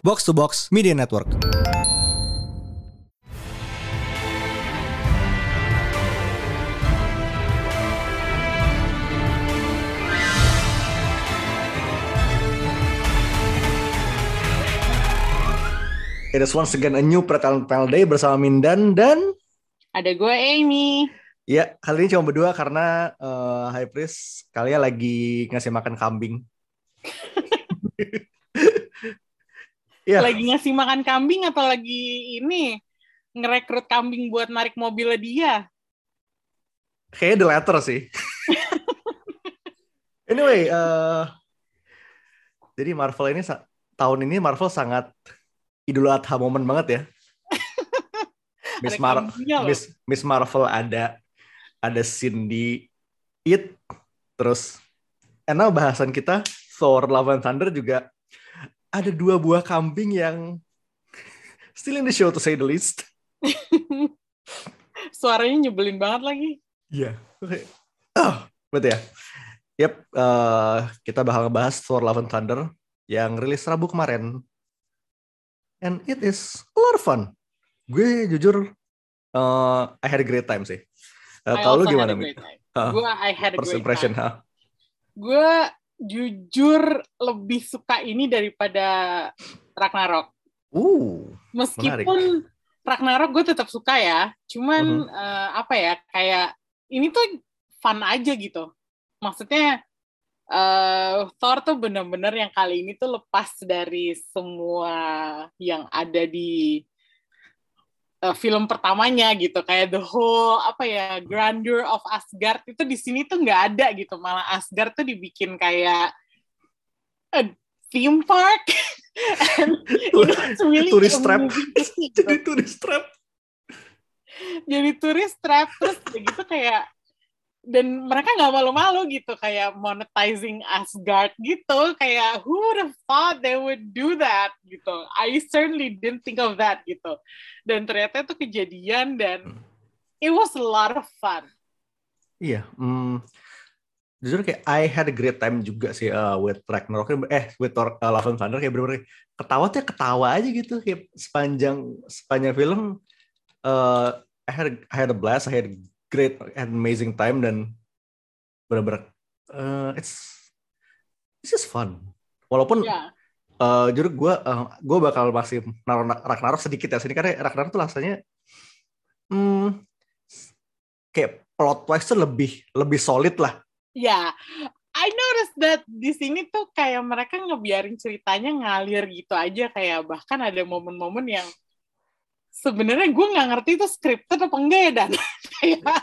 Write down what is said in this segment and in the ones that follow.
Box to Box Media Network. It is once again a new Pretalent Panel Day bersama Mindan dan Ada gue Amy. ya kali ini cuma berdua karena eh, High Priest kalian lagi ngasih makan kambing. ya, Lagi ngasih makan kambing atau lagi ini ngerekrut kambing buat narik mobilnya dia. kayaknya the latter sih. anyway, eh, jadi Marvel ini tahun ini Marvel sangat Idul Adha momen banget ya. Miss, Mar-. Miss, Miss Marvel ada ada Cindy It terus enak bahasan kita Thor Love and Thunder juga ada dua buah kambing yang still in the show to say the least. Suaranya nyebelin banget lagi. Iya. Oke. Oh, betul ya. Yep, eh, kita bakal ngebahas Thor Love and Thunder yang rilis Rabu kemarin. And it is a lot of fun. Gue jujur eh, I had a great time sih. I Kalau lu gimana, Mi? great time. Hah? Gue I had a First great impression, time. ha? Gue jujur lebih suka ini daripada Ragnarok. Uh, Meskipun Ragnarok gue tetap suka ya. Cuman Mhm. eh, apa ya kayak ini tuh fun aja gitu. Maksudnya eh Thor tuh bener-bener yang kali ini tuh lepas dari semua yang ada di eh, film pertamanya gitu kayak the whole apa ya grandeur of Asgard itu di sini tuh nggak ada gitu malah Asgard tuh dibikin kayak a theme park and really Tourist trap. jadi turis trap. jadi turis trap terus gitu kayak dan mereka nggak malu-malu gitu kayak monetizing Asgard gitu. Kayak who would have thought they would do that gitu? I certainly didn't think of that gitu. Dan ternyata itu kejadian dan it was a lot of fun. Iya, hmm, jujur kayak I had a great time juga sih uh, with Ragnarok. Eh with Thor, uh, Love and Thunder. Kayak bener-bener ketawa tuh ya ketawa aja gitu. Kayak sepanjang sepanjang film uh, I had a, I had a blast, I had a great and amazing time dan bener-bener uh, it's it's just fun. Walaupun ya uh, jujur gue uh, gue bakal masih naruh Ragnarok sedikit ya sini karena Ragnarok tuh rasanya hmm, kayak plot twist tuh lebih lebih solid lah. ya I noticed that di sini tuh kayak mereka ngebiarin ceritanya ngalir gitu aja kayak bahkan ada momen-momen yang sebenarnya gue nggak ngerti itu scripted apa enggak ya dan kayak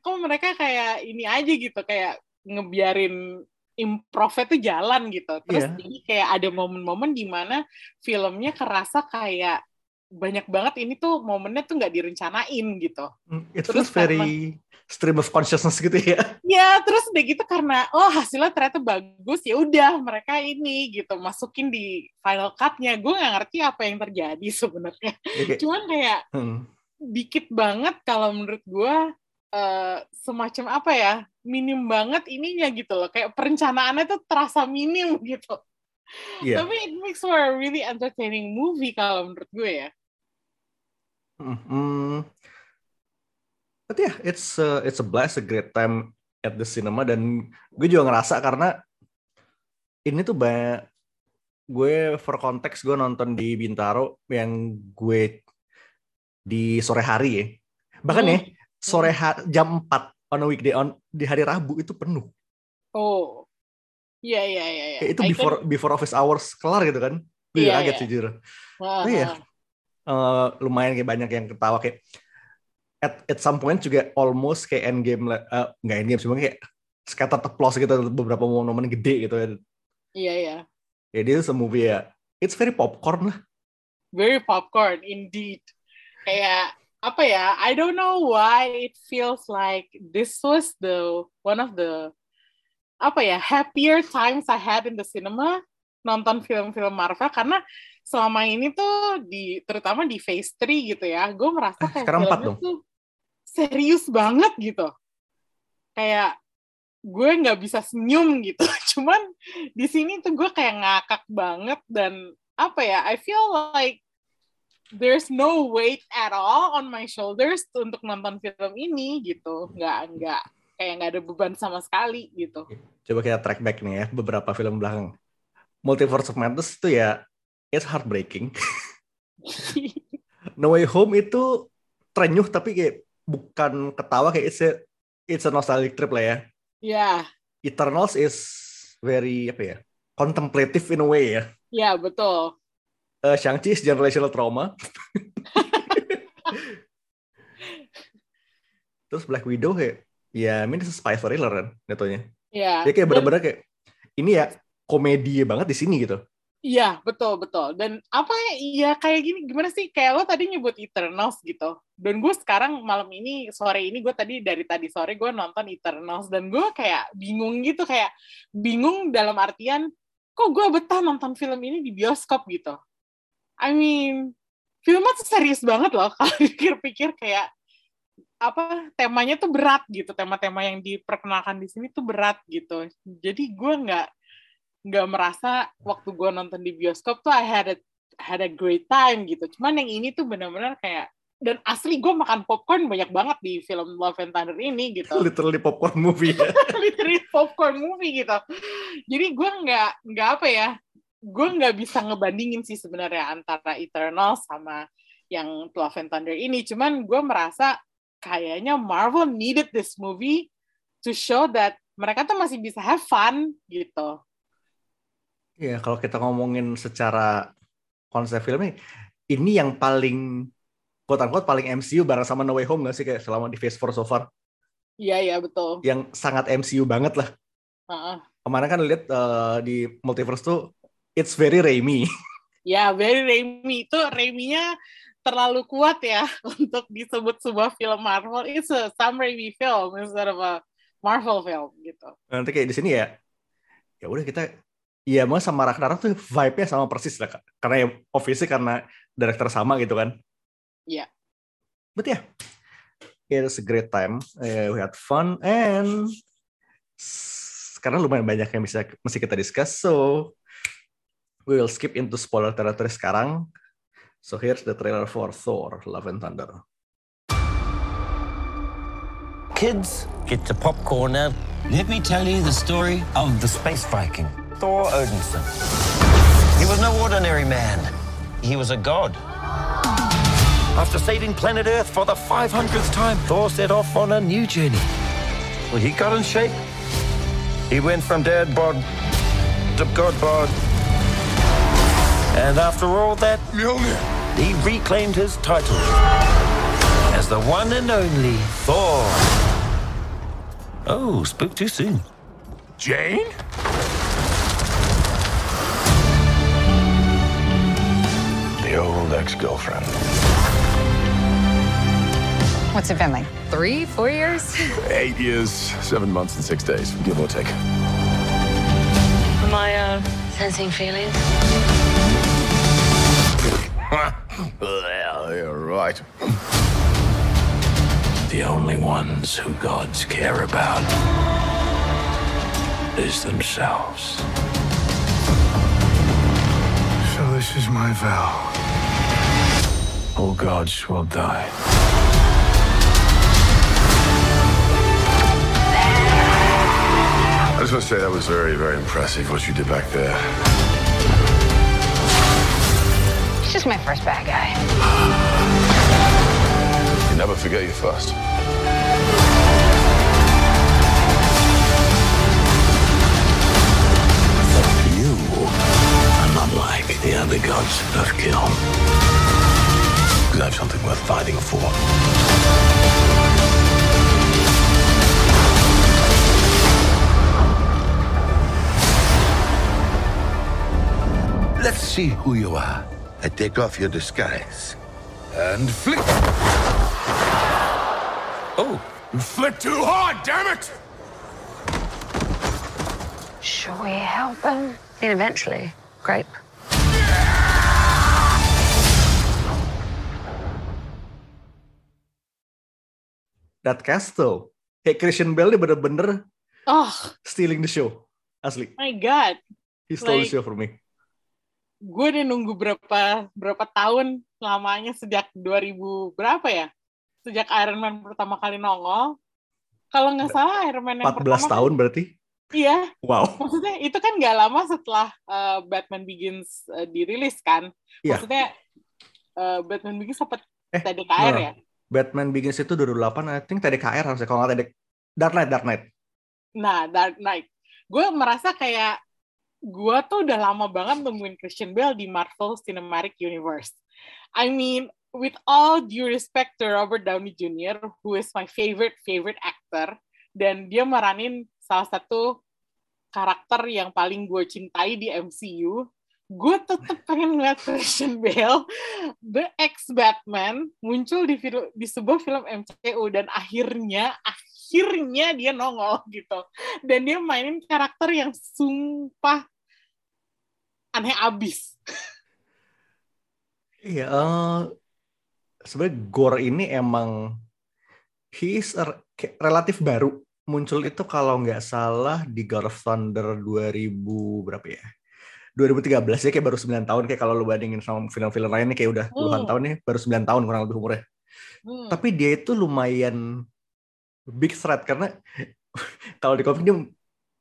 kok mereka kayak ini aja gitu kayak ngebiarin improv tuh jalan gitu terus Iya. jadi kayak ada momen-momen di mana filmnya kerasa kayak banyak banget ini tuh momennya tuh nggak direncanain gitu Hmm, It Terus feels very stream of consciousness gitu ya. Ya, terus udah gitu karena oh hasilnya ternyata bagus ya udah mereka ini gitu masukin di final cut-nya. Gue nggak ngerti apa yang terjadi sebenarnya. Ya, kayak, Cuman kayak hmm, dikit banget kalau menurut gue eh, semacam apa ya minim banget ininya gitu loh. Kayak perencanaannya tuh terasa minim gitu. Iya. Tapi it makes for a really entertaining movie kalau menurut gue ya. Hmm, hmm. But yeah, it's a, it's a blast, a great time at the cinema dan gue juga ngerasa karena ini tuh banyak gue for konteks gue nonton di Bintaro yang gue di sore hari ya. Bahkan ya sore ha- jam 4 on a weekday on di hari Rabu itu penuh. Oh. Iya iya iya. iya. Itu I before before office hours kelar gitu kan. Gue Iya, kaget iya. sih jujur. can- Oh, Eh, lumayan kayak banyak yang ketawa kayak at, at some point juga almost kayak endgame lah eh, nggak endgame cuma kayak scattered applause gitu beberapa momen gede gitu ya Iya iya. ya dia tuh movie ya it's very popcorn lah very popcorn indeed. Kayak apa ya? I don't know why it feels like this was the one of the apa ya happier times I had in the cinema nonton film-film Marvel karena selama ini tuh di terutama di Phase 3 gitu ya, gue merasa Eh, kayak sekarang empat dong. tuh serius banget gitu. Kayak gue nggak bisa senyum gitu. Cuman di sini tuh gue kayak ngakak banget dan apa ya? I feel like there's no weight at all on my shoulders untuk nonton film ini gitu. Nggak nggak kayak nggak ada beban sama sekali gitu. Coba kita track back nih ya beberapa film belakang. Multiverse of Madness itu ya it's heartbreaking. no Way Home itu trenyuh tapi kayak bukan ketawa kayak it's a, it's a nostalgic trip lah ya. Ya, Eternals is very apa ya? contemplative in a way ya. ya betul. Uh, Shang-Chi is generational trauma. Terus Black Widow kayak ya ini spy thriller kan jatuhnya. Ya. Dia kayak bener-bener kayak ini ya komedi banget di sini gitu. Iya, betul, betul. Dan apa ya, ya kayak gini, gimana sih? Kayak lo tadi nyebut Eternals gitu. Dan gue sekarang malam ini, sore ini, gue tadi dari tadi sore gue nonton Eternals. Dan gue kayak bingung gitu, kayak bingung dalam artian, kok gue betah nonton film ini di bioskop gitu. I mean, filmnya tuh serius banget loh, kalau dipikir-pikir kayak, apa, temanya tuh berat gitu. Tema-tema yang diperkenalkan di sini tuh berat gitu. Jadi gue nggak nggak merasa waktu gue nonton di bioskop tuh I had a had a great time gitu. Cuman yang ini tuh benar-benar kayak dan asli gue makan popcorn banyak banget di film Love and Thunder ini gitu. Literally popcorn movie ya. Literally popcorn movie gitu. Jadi gue nggak nggak apa ya, gue nggak bisa ngebandingin sih sebenarnya antara Eternal sama yang Love and Thunder ini. Cuman gue merasa kayaknya Marvel needed this movie to show that mereka tuh masih bisa have fun gitu. Iya, kalau kita ngomongin secara konsep filmnya, ini yang paling quote unquote paling MCU bareng sama No Way Home nggak sih kayak selama di Phase 4 so far? Iya iya betul. Yang sangat MCU banget lah. Heeh. Kemarin kan lihat eh, di Multiverse tuh it's very Raimi. Ya, very Raimi itu Raimi-nya terlalu kuat ya untuk disebut sebuah film Marvel. It's a Sam Raimi film instead of a Marvel film gitu. Nanti kayak di sini ya, ya udah kita Iya, mau sama Ragnarok tuh vibe-nya sama persis lah, Kak. Karena ya obviously karena director sama gitu kan. Iya. But ya, yeah, it was a great time. Eh, we had fun and s- karena lumayan banyak yang bisa mesti kita discuss, so we will skip into spoiler territory sekarang. So here's the trailer for Thor: Love and Thunder. Kids, get your popcorn out. Let me tell you the story of the space Viking. Thor Odinson. He was no ordinary man. He was a god. After saving planet Earth for the 500th time, Thor set off on a new journey. Well, he got in shape. He went from dad bod to god bod. And after all that, he reclaimed his title as the one and only Thor. Oh, spoke too soon. Jane? Ex-girlfriend. What's it been like? Three, four years? Eight years, seven months, and six days, give or take. Am I uh, sensing feelings? well, you're right. The only ones who gods care about is themselves. So this is my vow. All gods will die. I just want to say that was very, very impressive what you did back there. He's just my first bad guy. You never forget your first. You are not like the other gods of kill. Because I have something worth fighting for. Let's see who you are. I take off your disguise. And flick. Oh, You flipped too hard, damn it! Should we help him? I mean, eventually, grape. That Castle. Kayak Christian Bale nih bener-bener Oh stealing the show. Asli. my god, He stole the Like- show for me. gue udah nunggu berapa berapa tahun lamanya sejak 2000 berapa ya? Sejak Iron Man pertama kali nongol. Kalau nggak salah Iron Man yang 14 pertama kan- tahun berarti. Iya, Wow. maksudnya itu kan nggak lama setelah uh, Batman Begins uh, dirilis kan. Iya. Maksudnya uh, Batman Begins sempat Eh, TDKR no. ya. Batman Begins itu 2008, I think TDKR harusnya. Kalau nggak TDK... Dark Knight, Dark Knight. Nah, Dark Knight. Gue merasa kayak gue tuh udah lama banget nungguin Christian Bale di Marvel Cinematic Universe. I mean, with all due respect to Robert Downey Jr., who is my favorite favorite actor, dan dia meranin salah satu karakter yang paling gue cintai di MCU, gue tetep pengen ngeliat Christian Bale, the ex-Batman, muncul di, film, di sebuah film MCU, dan akhirnya, akhirnya dia nongol gitu. Dan dia mainin karakter yang sumpah aneh abis. Iya, eh, sebenarnya Gore ini emang he is a- relatif baru muncul itu kalau nggak salah di God of Thunder 2000 berapa ya? 2013 ya kayak baru 9 tahun kayak kalau lu bandingin sama film-film lainnya kayak udah puluhan Hmm. tahun nih baru 9 tahun kurang lebih umurnya. Hmm. Tapi dia itu lumayan big threat karena kalau di komik dia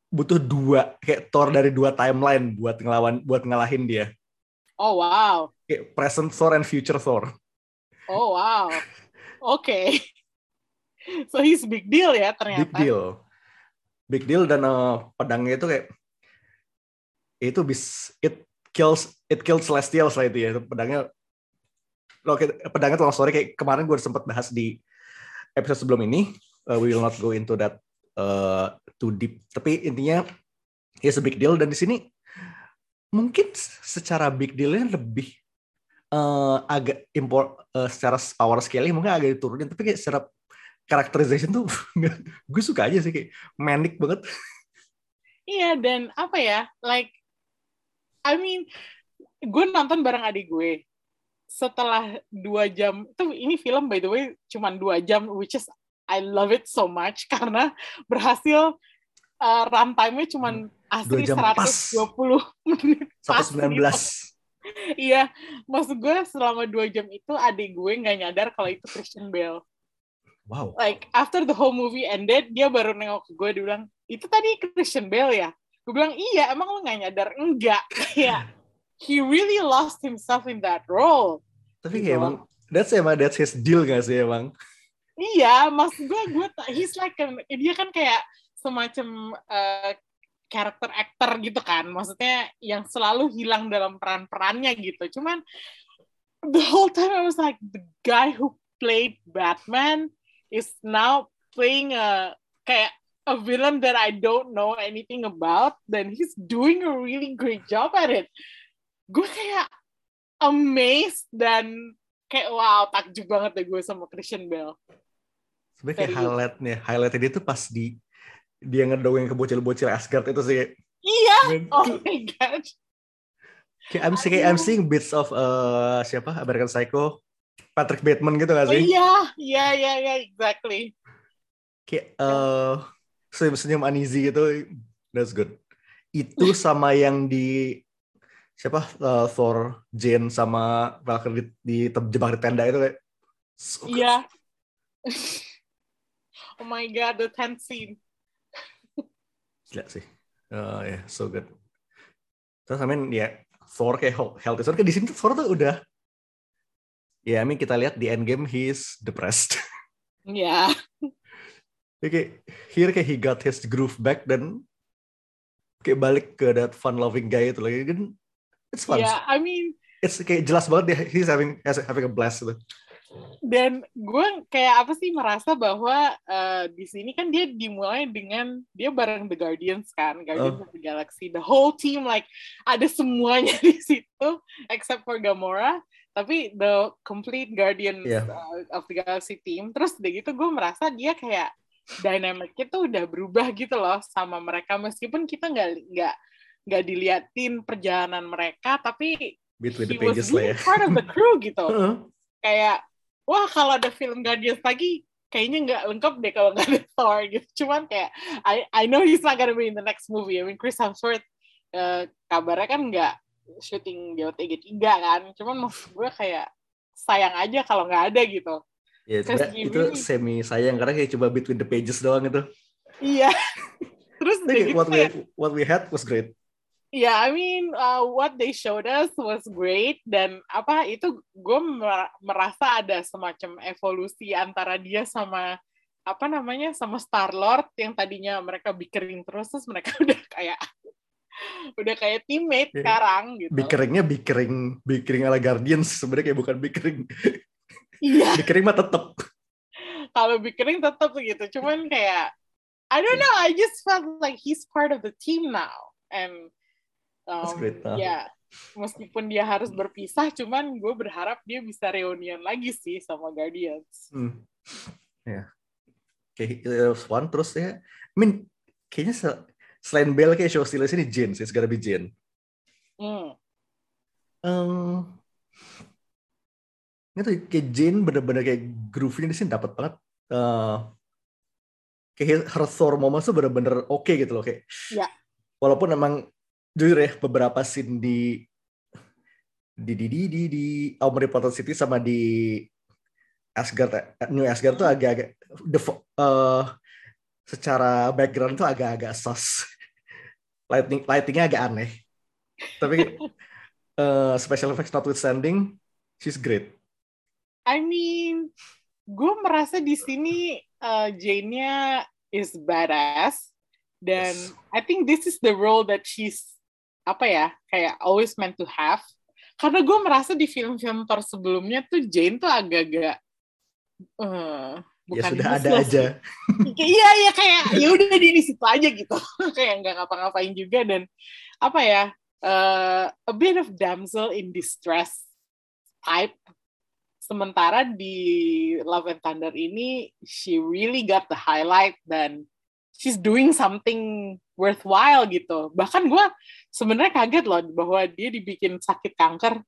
butuh dua kayak Thor dari dua timeline buat ngelawan buat ngalahin dia. Oh wow, Kayak present Thor and future Thor. oh wow, oke. So he's big deal ya ternyata. Big deal. Big deal dan eh, pedangnya itu kayak itu bis it kills it kills celestials lah itu ya. Pedangnya kayak- pedangnya tuh long story kayak kemarin gue sempat bahas di episode sebelum ini. Uh, we will not go into that uh, too deep. Tapi intinya it's a big deal dan di sini mungkin secara big dealnya lebih eh, agak import eh, secara power scale mungkin agak diturunin tapi kayak secara characterization tuh gue suka aja sih kayak manic banget Iya dan apa ya, like, I mean, gue nonton bareng adik gue. Setelah dua jam, itu ini film by the way cuman dua jam, which is I love it so much karena berhasil uh, runtime-nya cuman asli Dua jam pas. 120 menit. pas 119 gitu. Iya, maksud gue selama dua jam itu adik gue nggak nyadar kalau itu Christian Bale. wow like after the whole movie ended dia baru nengok ke gue dia bilang itu tadi Christian Bale ya gue bilang iya emang lo nggak nyadar? Enggak. Kayak he really lost himself in that role. Tapi Gitu. kayak emang that's emang that's his deal gak sih emang? Iya maksud gue gue he's like an, dia kan kayak semacam uh, karakter actor gitu kan. Maksudnya yang selalu hilang dalam peran-perannya gitu. Cuman the whole time I was like the guy who played Batman is now playing a kayak a villain that I don't know anything about then he's doing a really great job at it. Gue kayak amazed dan kayak wow takjub banget deh gue sama Christian Bale. Sebenarnya kayak highlightnya highlightnya dia tuh pas di dia ngedongeng ke bocil-bocil Asgard itu sih. Iya. Oh tuh my god. Kayak I'm seeing, I'm seeing bits of uh, siapa? American Psycho. Patrick Bateman gitu gak sih? Iya. Iya iya iya exactly. Kayak eh senyum-senyum uneasy gitu. That's good. Itu sama yang di siapa? Eh, Thor Jane sama Valkyrie di, di terjebak di tenda itu kayak so iya. Oh my god the tenth scene. Gila sih. Eh, ya so good. Terus I mean ya Thor kayak healthy. Thor kayak di sini Thor tuh udah ya I mean kita lihat di Endgame he's depressed. Iya. Dia kayak here kayak he got his groove back dan kayak balik ke that fun loving guy itu lagi kan it's fun iya I mean it's kayak jelas banget dia he's having having a blast gitu. dan gue kayak apa sih merasa bahwa eh, di sini kan dia dimulai dengan dia bareng The Guardians kan Guardians Oh. of the Galaxy the whole team like ada semuanya di situ except for Gamora tapi the complete Guardians Yeah. uh, of the Galaxy team terus udah gitu gue merasa dia kayak dynamicnya tuh udah berubah gitu loh sama mereka meskipun kita nggak nggak nggak diliatin perjalanan mereka tapi Between he the was pages lah really ya. part of the crew gitu kayak wah kalau ada film Guardians lagi kayaknya nggak lengkap deh kalau nggak ada Thor gitu. Cuman kayak I I know he's not gonna be in the next movie. I mean Chris Hemsworth uh, kabarnya kan nggak syuting di OTG 3 kan. Cuman maksud gue kayak sayang aja kalau nggak ada gitu. Ya, itu semi sayang karena kayak coba between the pages doang itu. Iya. Terus gitu what we what we had was great. ya I mean uh, what they showed us was great dan apa itu gue merasa ada semacam evolusi antara dia sama apa namanya sama Star Lord yang tadinya mereka bickering terus terus mereka udah kayak udah kayak teammate Iya. sekarang gitu. Bikeringnya bikering bikering ala Guardians sebenarnya kayak bukan bikering. Iya, bikering mah tetep. kalau bickering tetap gitu. Cuman kayak I don't know, I just felt like he's part of the team now. And That's um, great, huh? ya meskipun dia harus berpisah, cuman gue berharap dia bisa reunian lagi sih sama Guardians. Hmm. Ya. Kayak it was one terus ya. I mean kayaknya se- selain Bell kayak show stealers ini Jane sih, it's gotta be Jane. Hmm. Um, itu kayak Jane bener-bener kayak groove-nya di sini dapat banget. Eh, kayak her Thor moments tuh bener-bener oke gitu loh kayak. Ya. Walaupun emang jujur ya beberapa scene di di di di di, di Omnipotent City sama di Asgard eh, New Asgard tuh agak-agak the eh, secara background tuh agak-agak sus. Lighting lightingnya agak aneh. Tapi eh, special effects notwithstanding, she's great. I mean, gue merasa di sini uh, Jane-nya is badass dan Yes. I think this is the role that she's apa ya kayak always meant to have. Karena gue merasa di film-film Thor sebelumnya tuh Jane tuh agak-agak Ya bukan sudah ada aja. Iya iya kayak ya udah di situ aja gitu. kayak nggak ngapa-ngapain juga dan apa ya eh, a bit of damsel in distress type. Sementara di Love and Thunder ini she really got the highlight dan she's doing something worthwhile gitu. Bahkan gue sebenarnya kaget loh bahwa dia dibikin sakit kanker.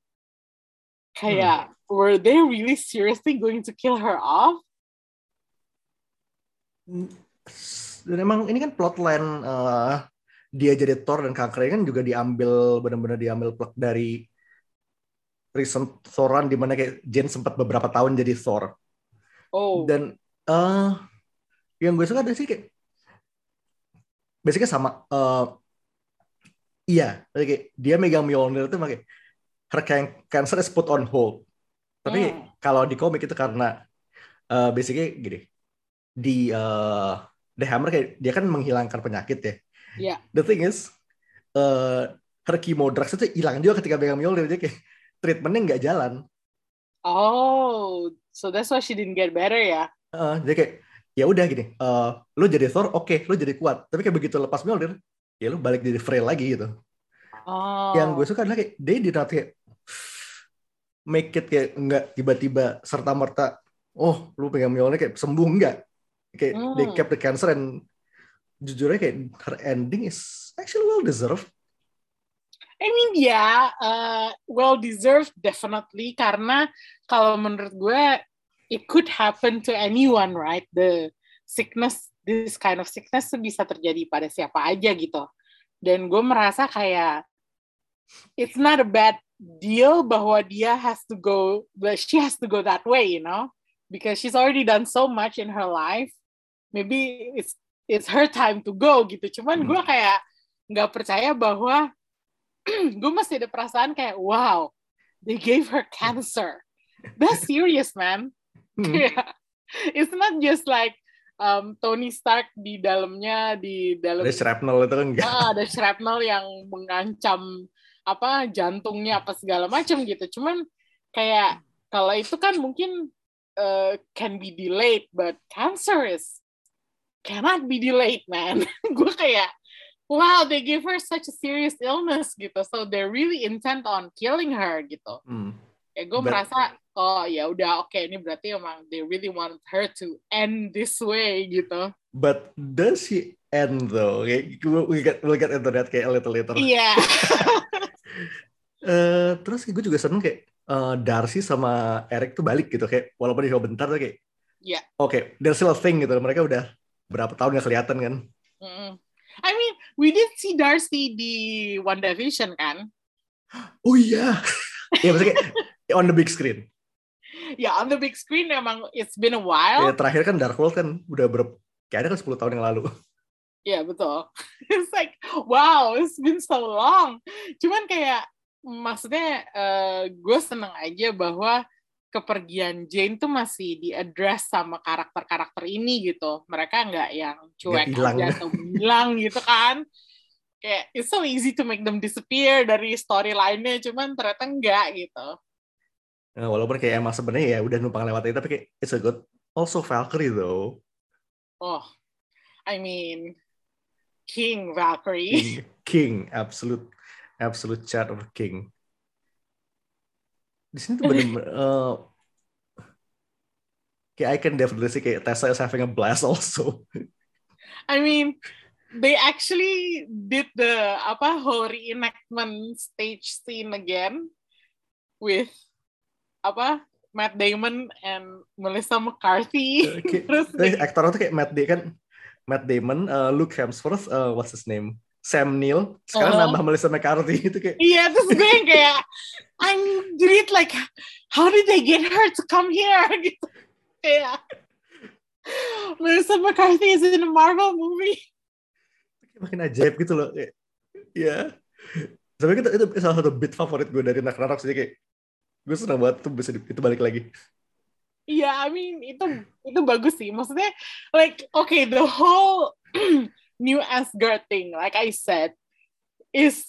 Kayak were they really seriously going to kill her off? Dan emang ini kan plotline eh, dia jadi Thor dan kankernya kan juga diambil benar-benar diambil plot dari recent Thoran di mana kayak Jane sempat beberapa tahun jadi Thor. Oh. Dan eh yang gue suka dari sih kayak basicnya sama eh iya kayak dia megang Mjolnir itu kayak her can- cancer is put on hold. Tapi Hmm. kalau di komik itu karena eh basicnya gini di eh The Hammer kayak dia kan menghilangkan penyakit ya. Iya. The thing is eh her chemo drugs itu hilang juga ketika megang Mjolnir jadi kayak treatmentnya nggak jalan. Oh, so that's why she didn't get better ya? Eh, jadi kayak ya udah gini, eh lu jadi Thor, oke, lu jadi kuat. Tapi kayak begitu lepas Mjolnir, ya lu balik jadi frail lagi gitu. Oh. Yang gue suka adalah kayak they did not kayak make it kayak nggak tiba-tiba serta merta, oh lu pegang Mjolnir kayak sembuh nggak? Kayak they Hmm. kept the cancer and jujurnya kayak her ending is actually well deserved. I mean ya, uh, well deserved definitely karena kalau menurut gue it could happen to anyone, right? The sickness, this kind of sickness bisa terjadi pada siapa aja gitu. Dan gue merasa kayak it's not a bad deal bahwa dia has to go, but she has to go that way, you know, because she's already done so much in her life. Maybe it's it's her time to go gitu. Cuman gue kayak nggak percaya bahwa gue masih ada perasaan kayak wow they gave her cancer that's serious man Hmm. It's not just like um, Tony Stark di dalamnya di dalam Ada shrapnel itu kan enggak. Ah, ada shrapnel yang mengancam apa jantungnya apa segala macam gitu cuman kayak kalau itu kan mungkin uh, can be delayed but cancer is cannot be delayed man gue kayak wow they give her such a serious illness gitu so they're really intent on killing her gitu Hmm. ya gue But- merasa oh ya udah oke ini berarti emang they really want her to end this way gitu But does she end though? Kayak, we get we'll get into that kayak a little later. iya Eh, terus gue juga seneng kayak eh, Darcy sama Eric tuh balik gitu kayak walaupun di show bentar tuh kayak Ya. Oke, there's still a thing gitu. Mereka udah berapa tahun nggak kelihatan kan? Mm. I mean, we did see Darcy di WandaVision kan? Oh iya. Iya maksudnya kayak on the big screen. Ya, on the big screen emang it's been a while. Ya, terakhir kan Dark World kan udah ber kayaknya kan 10 tahun yang lalu. Ya, betul. It's like, wow, it's been so long. Cuman kayak, maksudnya uh, gue seneng aja bahwa kepergian Jane tuh masih di-address sama karakter-karakter ini gitu. Mereka nggak yang cuek hilang. aja atau hilang gitu kan. Kayak, it's so easy to make them disappear dari storyline-nya, cuman ternyata enggak gitu. Nah, walaupun kayak emang sebenarnya ya udah numpang lewat itu, tapi kayak it's a good. Also Valkyrie though. Oh, I mean, King Valkyrie. King, king absolute, absolute chat of king. Di sini tuh bener, uh, kayak I can definitely see kayak Tessa is having a blast also. I mean, they actually did the apa whole reenactment stage scene again with apa Matt Damon and Melissa McCarthy. Kayak- Terus Tapi aktornya tuh kayak Matt Damon kan, Matt Damon, uh, Luke Hemsworth, uh, what's his name? Sam Neill, sekarang Uh-huh. nambah Melissa McCarthy itu kayak Iya, terus gue yang kayak I'm read like how did they get her to come here gitu. Kayak Melissa McCarthy is in a Marvel movie. makin ajaib gitu loh kayak ya tapi itu, itu salah satu bit favorit gue dari Ragnarok sih kayak gue senang banget tuh bisa di- itu balik lagi Iya, I mean itu itu bagus sih. Maksudnya like okay, the whole new Asgard thing, like I said, is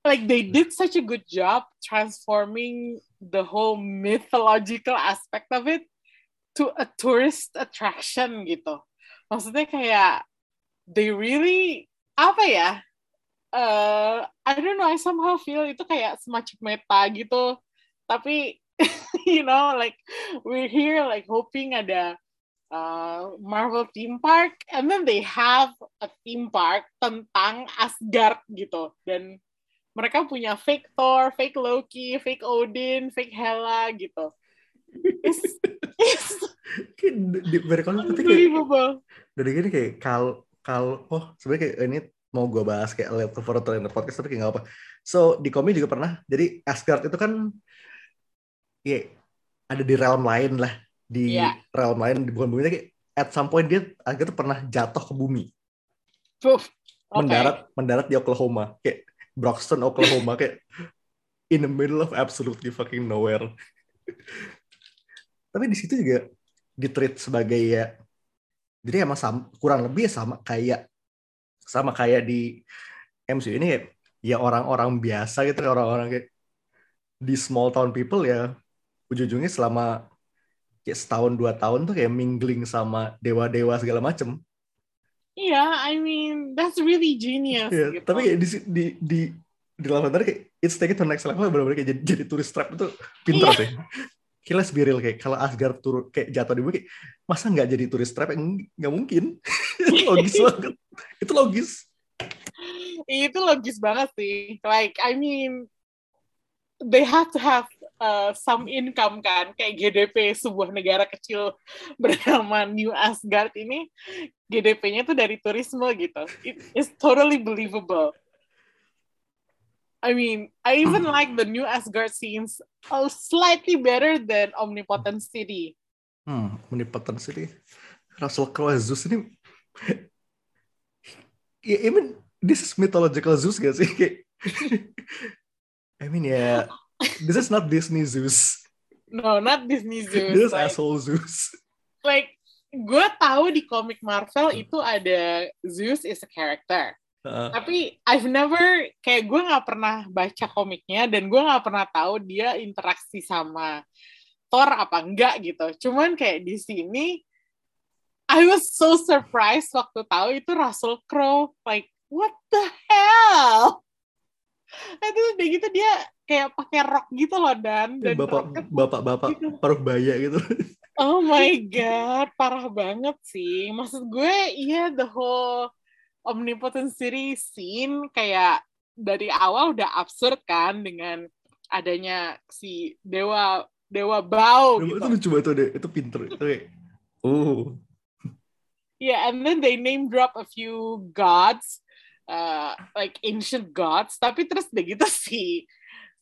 like they did such a good job transforming the whole mythological aspect of it to a tourist attraction gitu. Maksudnya kayak they really apa ya? Uh, I don't know, I somehow feel itu kayak semacam meta gitu. Tapi you know, like we're here like hoping ada uh, Marvel theme park, and then they have a theme park tentang Asgard gitu, dan mereka punya fake Thor, fake Loki, fake Odin, fake Hela gitu. It's, it's kayak dari gini kayak kal kal oh sebenarnya kayak ini mau gue bahas kayak lihat in the podcast tapi kayak nggak apa so di komik juga pernah. Jadi Asgard itu kan ya ada di realm lain lah di Iya. realm lain di bukan bumi kayak at some point dia Asgard tuh pernah jatuh ke bumi Puff. Oke. mendarat mendarat di Oklahoma kayak Broxton Oklahoma kayak in the middle of absolutely fucking nowhere tapi di situ juga ditreat sebagai ya jadi emang sama, kurang lebih ya sama kayak sama kayak di MCU ini kayak ya orang-orang biasa gitu orang-orang kayak di small town people ya ujung-ujungnya selama kayak setahun dua tahun tuh kayak mingling sama dewa-dewa segala macem Iya, I mean that's really genius. Iya, gitu. tapi kayak di di di di bentar kayak it's take it to next level benar-benar kayak jadi, jadi turis trap itu pinter Iya. sih. Be real kayak kalau Asgard turun kayak jatuh di bumi kayak masa nggak jadi turis trap nggak mungkin. itu logis banget. Itu logis. itu logis banget sih. Like, I mean, they have to have uh, some income kan, kayak GDP sebuah negara kecil bernama New Asgard ini, GDP-nya tuh dari turisme gitu. It is totally believable. I mean, I even like the New Asgard scenes uh, slightly better than Omnipotent City. Hmm, omnipotent sih. Russell Crowe Zeus ini ya, I mean, this is mythological Zeus gak sih? I mean ya, this is not Disney Zeus. No, not Disney Zeus. This is like- asshole Zeus. like gue tahu di komik Marvel itu ada Zeus is a character. Heeh. Tapi I've never kayak gue nggak pernah baca komiknya dan gue nggak pernah tahu dia interaksi sama Thor apa enggak gitu. Cuman kayak di sini I was so surprised waktu tahu itu Russell Crowe. Like what the hell? Itu udah gitu dia kayak pakai rok gitu loh dan dan bapak bapak bapak gitu. paruh baya gitu. Oh my god, parah banget sih. Maksud gue, iya the whole Omnipotent City scene kayak dari awal udah absurd kan dengan adanya si dewa dewa bau itu gitu. lucu banget tuh deh, itu pinter. Itu kayak, Uh. Yeah, and then they name drop a few gods, uh, like ancient gods. Tapi terus udah gitu si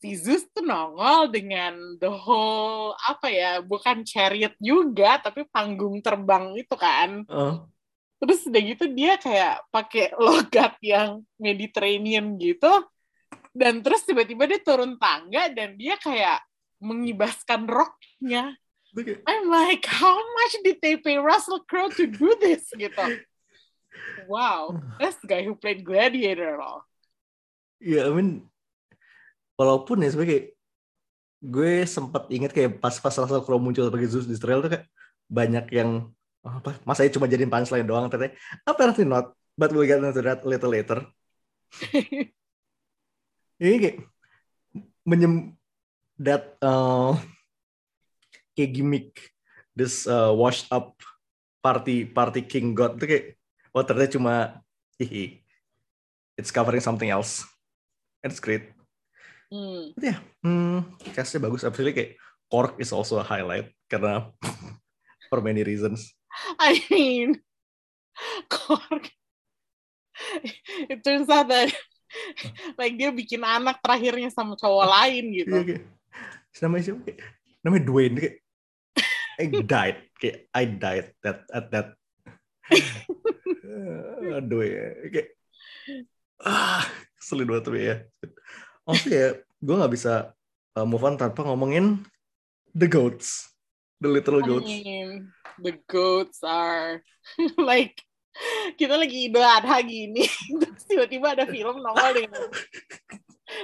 si Zeus tuh nongol dengan the whole apa ya, bukan chariot juga, tapi panggung terbang itu kan. Uh. Terus udah gitu dia kayak pakai logat yang Mediterranean gitu. Dan terus tiba-tiba dia turun tangga dan dia kayak mengibaskan roknya. I'm like, how much did they pay Russell Crowe to do this? Gitu. Wow, that's the guy who played Gladiator loh. Ya, yeah, I mean, walaupun ya sebagai gue sempat inget kayak pas pas Russell Crowe muncul sebagai Zeus di trailer tuh kayak banyak yang oh, apa? Masa cuma jadiin punchline doang? Ternyata apparently not but we'll get into that little later. Ini kayak menyem that uh, kayak gimmick this uh, washed up party party king god itu kayak oh ternyata cuma hihi it's covering something else. And it's great Hmm. But ya hmm, castnya bagus absolutely kayak Korg is also a highlight karena for many reasons I mean, Korg. It turns out that like dia bikin anak terakhirnya sama cowok lain gitu. Iya, kayak, namanya siapa? Kayak, namanya Dwayne kayak I died kayak I died that at that aduh ya kayak ah selin banget tuh ya also ya gue nggak bisa uh, move on tanpa ngomongin the goats the little goats I mean, the goats are like kita lagi Idul Adha gini terus tiba-tiba ada film nongol dengan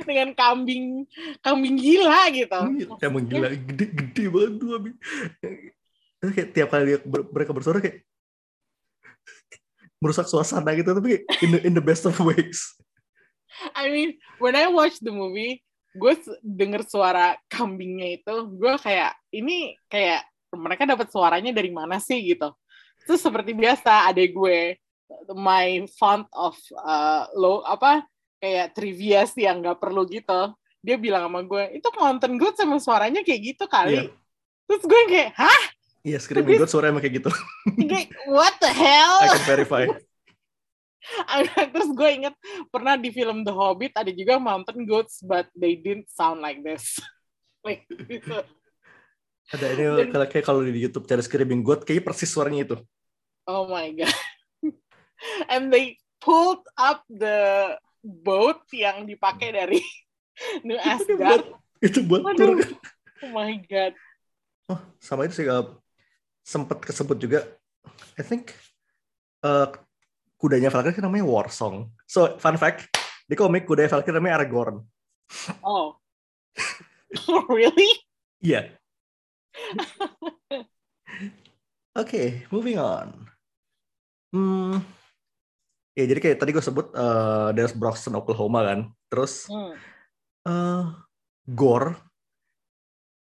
dengan kambing kambing gila gitu. Kambing gila gede-gede banget tuh. Terus kayak tiap kali dia ber, mereka bersuara kayak merusak suasana gitu tapi in the, in the best of ways. I mean, when I watch the movie, gue denger suara kambingnya itu, gue kayak ini kayak mereka dapat suaranya dari mana sih gitu. Terus seperti biasa adek gue my font of uh, low apa kayak trivia sih yang nggak perlu gitu. Dia bilang sama gue, itu nonton gue sama suaranya kayak gitu kali. Iya. Terus gue kayak, hah? Iya, Screaming God suaranya kayak gitu. Kayak, what the hell? I can verify. Terus gue inget pernah di film The Hobbit ada juga mountain goats, but they didn't sound like this. like gitu. Ada ini kalau kayak kalau di YouTube cari Screaming God kayak persis suaranya itu. Oh my god. And they pulled up the boat yang dipakai dari New Asgard. Itu buat tour. Oh my god. Oh, sama itu sih uh, sempat kesebut juga. I think uh, kudanya Valkyrie namanya War Song. So, fun fact, di komik kudanya Valkyrie namanya Aragorn. Oh. really? Iya. Oke, okay, moving on. Hmm, ya jadi kayak tadi gue sebut uh, there's Broxton, Oklahoma kan. Terus Hmm. uh, Gore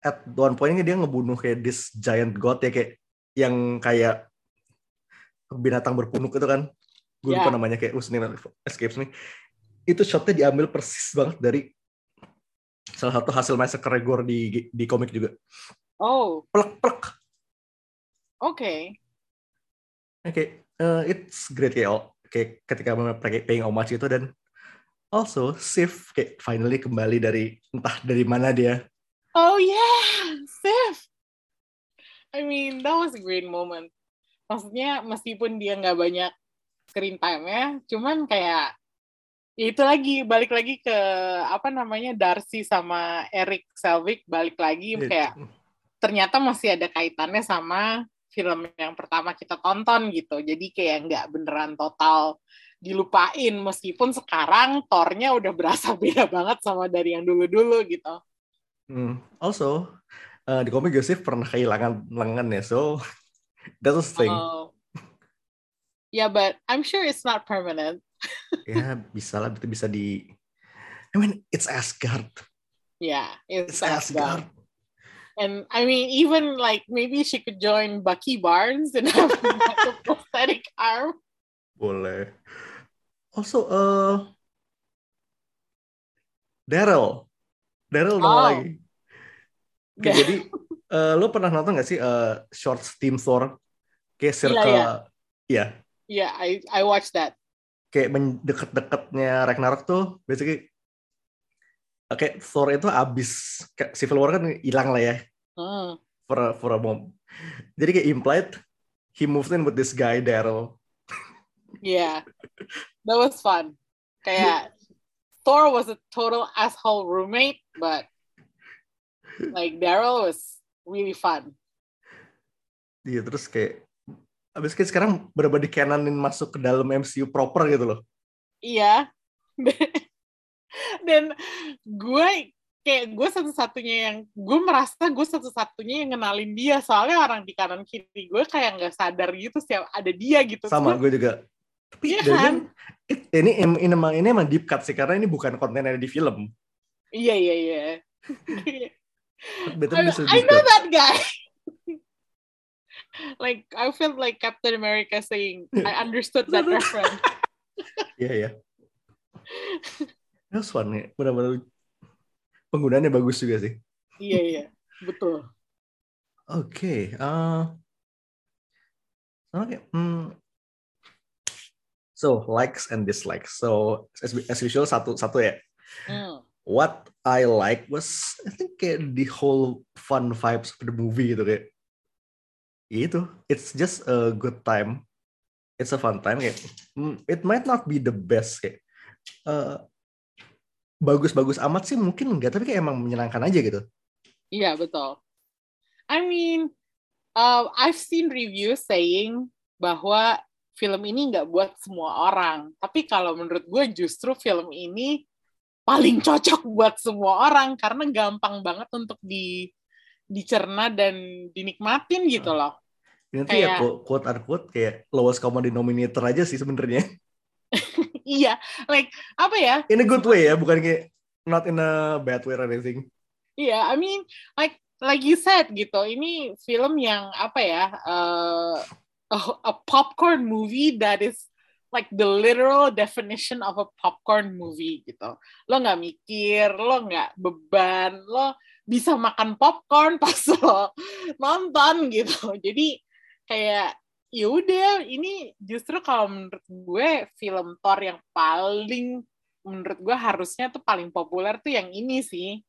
at one point dia ngebunuh kayak this giant god ya kayak yang kayak binatang berpunuk itu kan. Gue lupa Yeah. namanya kayak name escapes me. Itu shotnya diambil persis banget dari salah satu hasil massacre Gore di di komik juga. Oh, Plek plek. okay. Oke, uh, it's great kayak, oh, kayak ketika pakai paying homage itu dan also Sif kayak finally kembali dari entah dari mana dia. Oh yeah, Sif. I mean, that was a great moment. Maksudnya meskipun dia nggak banyak screen time-nya, cuman kayak ya itu lagi balik lagi ke apa namanya Darcy sama Eric Selvig balik lagi kayak ternyata masih ada kaitannya sama film yang pertama kita tonton gitu. Jadi kayak nggak beneran total dilupain meskipun sekarang tornya udah berasa beda banget sama dari yang dulu-dulu gitu. Hmm. Also uh, di komik Yosef pernah kehilangan lengan ya, so that's a thing. Oh. Yeah, but I'm sure it's not permanent. ya bisa lah, itu bisa di. I mean, it's Asgard. Yeah, it's, It's Asgard. And I mean, even like maybe she could join Bucky Barnes and have like a prosthetic arm. Boleh. Also, uh, Daryl. Daryl Oh. lagi. Oke, jadi uh, lo pernah nonton gak sih uh, short Team Thor kayak circle iya Yeah, I I watched that. kayak deket-deketnya Ragnarok tuh basically Oke, Thor itu abis Civil War kan hilang lah ya Hmm. for a, for a moment. Jadi kayak implied he moved in with this guy Daryl. Yeah, that was fun. Kayak Thor was a total asshole roommate, but like Daryl was really fun. Iya terus kayak abis kayak sekarang bener-bener dikananin masuk ke dalam MCU proper gitu loh. Iya. Dan gue kayak gue satu-satunya yang gue merasa gue satu-satunya yang kenalin dia soalnya orang di kanan kiri gue kayak nggak sadar gitu sih ada dia gitu. Sama gue juga. Tapi Iya kan? it- ini ini emang ini emang deep cut sih karena ini bukan konten yang ada di film. Iya iya iya. Betul I, I know that guy. Like I felt like Captain America saying I understood that reference. Iya ya. That was fun ya. Benar-benar penggunaannya bagus juga sih. Iya iya betul. Oke, eh oke. hmm. So likes and dislikes. So as, as usual satu satu ya. Hmm. What I like was I think kayak the whole fun vibes of the movie gitu kayak. Itu, it's just a good time. It's a fun time kayak. hmm, It might not be the best kayak. eh, bagus-bagus amat sih mungkin enggak tapi kayak emang menyenangkan aja gitu. Iya betul. I mean, uh, I've seen reviews saying bahwa film ini nggak buat semua orang. Tapi kalau menurut gue justru film ini paling cocok buat semua orang karena gampang banget untuk di dicerna dan dinikmatin gitu loh. Tuh ya Kayak- quote unquote kayak lowest common denominator aja sih sebenarnya. iya, like apa ya? In a good way ya, bukan kayak not in a bad way or anything. Iya, I mean, like like you said gitu, ini film yang apa ya, uh, a, a popcorn movie that is like the literal definition of a popcorn movie gitu. Lo nggak mikir, lo nggak beban, lo bisa makan popcorn pas lo nonton gitu. Jadi kayak ya udah, ini justru kalau menurut gue film Thor yang paling menurut gue harusnya tuh paling populer tuh yang ini sih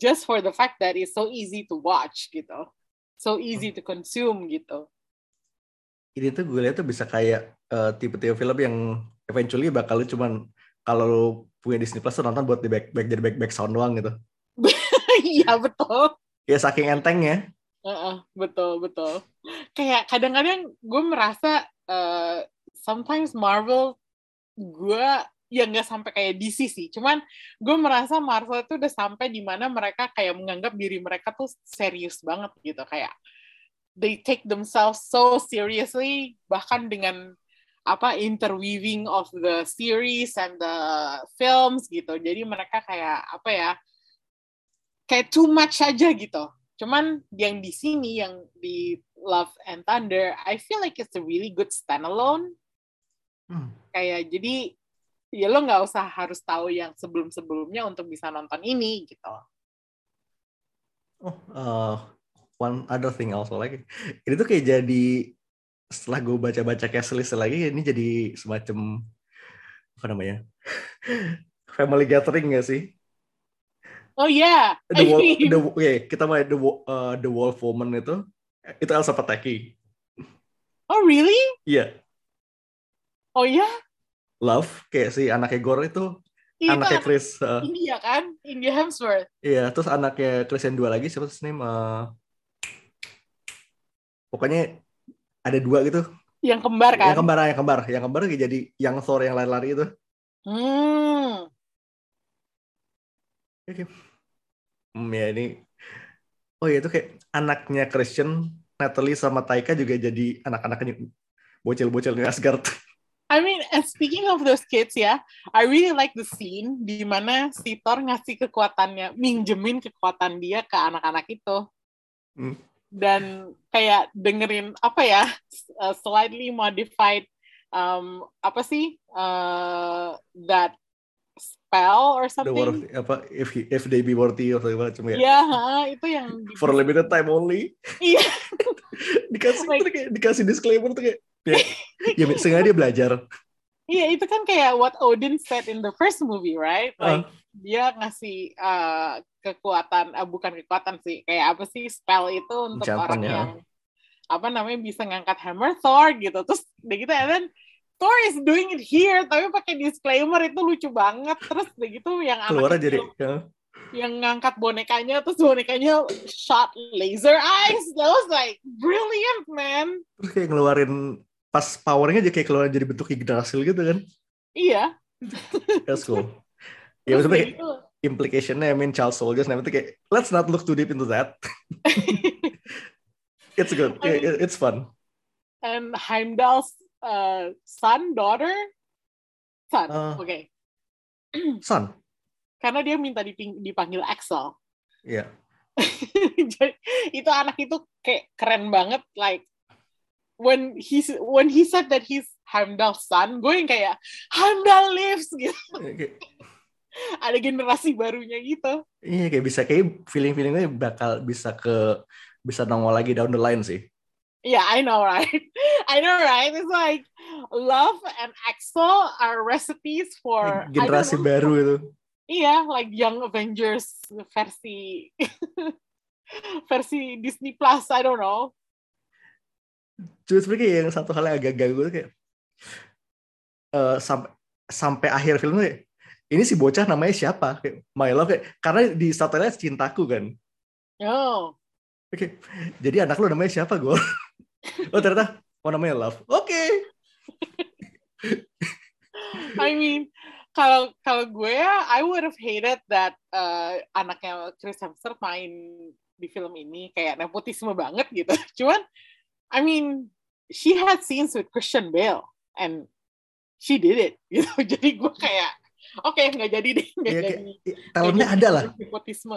just for the fact that it's so easy to watch gitu. So easy to consume gitu. Ini tuh gue lihat tuh bisa kayak eh, tipe-tipe film yang eventually bakal lu cuman kalau lu punya Disney Plus tuh nonton buat di back, back jadi back, back sound doang gitu. Iya betul. Ya saking entengnya. Heeh, betul betul. Kayak kadang-kadang gue merasa eh, sometimes Marvel gue ya nggak sampai kayak DC sih. Cuman gue merasa Marvel itu udah sampai di mana mereka kayak menganggap diri mereka tuh serius banget gitu kayak they take themselves so seriously bahkan dengan apa interweaving of the series and the films gitu. Jadi mereka kayak apa ya? Kayak too much aja gitu. Cuman yang di sini yang di Love and Thunder, I feel like it's a really good standalone. Hmm. Kayak jadi ya lo nggak usah harus tahu yang sebelum-sebelumnya untuk bisa nonton ini gitu. Oh, eh, one other thing also like ini tuh kayak jadi setelah gue baca-baca cast list lagi ini jadi semacam apa namanya family gathering gak sih? Oh yeah, The the, oke, kita mulai the, eh, the Wolf Woman itu itu Elsa Pataki. oh really? Iya, Oh ya? Love kayak si anaknya Gore itu Itu anaknya anak Chris. eh, India kan? India Hemsworth. Iya, terus anaknya Chris yang dua lagi siapa sih name? eh, pokoknya ada dua gitu. Yang kembar kan? Yang kembar, yang kembar, yang kembar jadi yang Thor yang lari-lari itu. Hmm. Oke. Hmm, ya ini. Oh ya itu kayak anaknya Christian, Natalie sama Taika juga jadi anak-anaknya bocil-bocil di Asgard. I mean, and speaking of those kids ya, I really like the scene di mana si Thor ngasih kekuatannya, minjemin kekuatan dia ke anak-anak itu. Hmm. Dan kayak dengerin apa ya, uh, slightly modified um, apa sih uh, that spell or The something. worthy, apa if he, if they be worthy atau segala macam ya. Iya, ha, itu yang For limited time only. Iya. dikasih Like- kayak dikasih disclaimer tuh kayak ya, ya sengaja dia belajar. Iya, itu kan kayak what Odin said in the first movie, right? Ah. Like dia ngasih uh, kekuatan, uh, bukan kekuatan sih, kayak apa sih spell itu untuk Enchantement, orang ya. yang apa namanya bisa ngangkat hammer Thor gitu. Terus udah gitu, and then Thor is doing it here, tapi pakai disclaimer itu lucu banget. Terus udah gitu yang Keluar jadi ya. yang ngangkat bonekanya, terus bonekanya shot laser eyes. That was like brilliant, man. terus kayak ngeluarin pas powernya aja kayak keluar jadi bentuk Yggdrasil gitu kan. Iya. That's cool. Ya maksudnya kayak gitu, implicationnya I mean child soldiers nah itu kayak let's not look too deep into that. it's good. I mean- It- it's fun. and Heimdall's uh, son, daughter, son. Uh. Oke, Son. karena dia minta diping- dipanggil Axel. Iya. Jadi, itu anak itu kayak keren banget. Like when he's when he said that he's Heimdall's son, gue yang kayak Heimdall lives gitu. Kayak- Ada generasi barunya gitu. Iya kayak bisa kayak feeling feelingnya bakal bisa ke bisa nongol lagi down the line sih. Yeah, I know, right? I know, right? It's like love and Axel are recipes for Generasi baru itu. Iya, like Young Avengers versi versi Disney Plus, I don't know. Cuma sebenarnya yang satu hal yang agak ganggu tuh kayak eh, sampai sampai akhir filmnya kayak, ini si bocah namanya siapa? Kayak My Love kayak karena di subtitle cintaku kan. Oh, Oke. Jadi anak lu namanya siapa, gue? oh ternyata oh namanya Love. Oke. I mean, kalau kalau gue, I would have hated that uh, anaknya Chris Hemsworth main di film ini kayak nepotisme banget gitu. Cuman, I mean, she had scenes with Christian Bale and she did it gitu. Jadi gue kayak, oke nggak jadi deh, nggak Iya, jadi. talentnya ada lah. Nepotisme.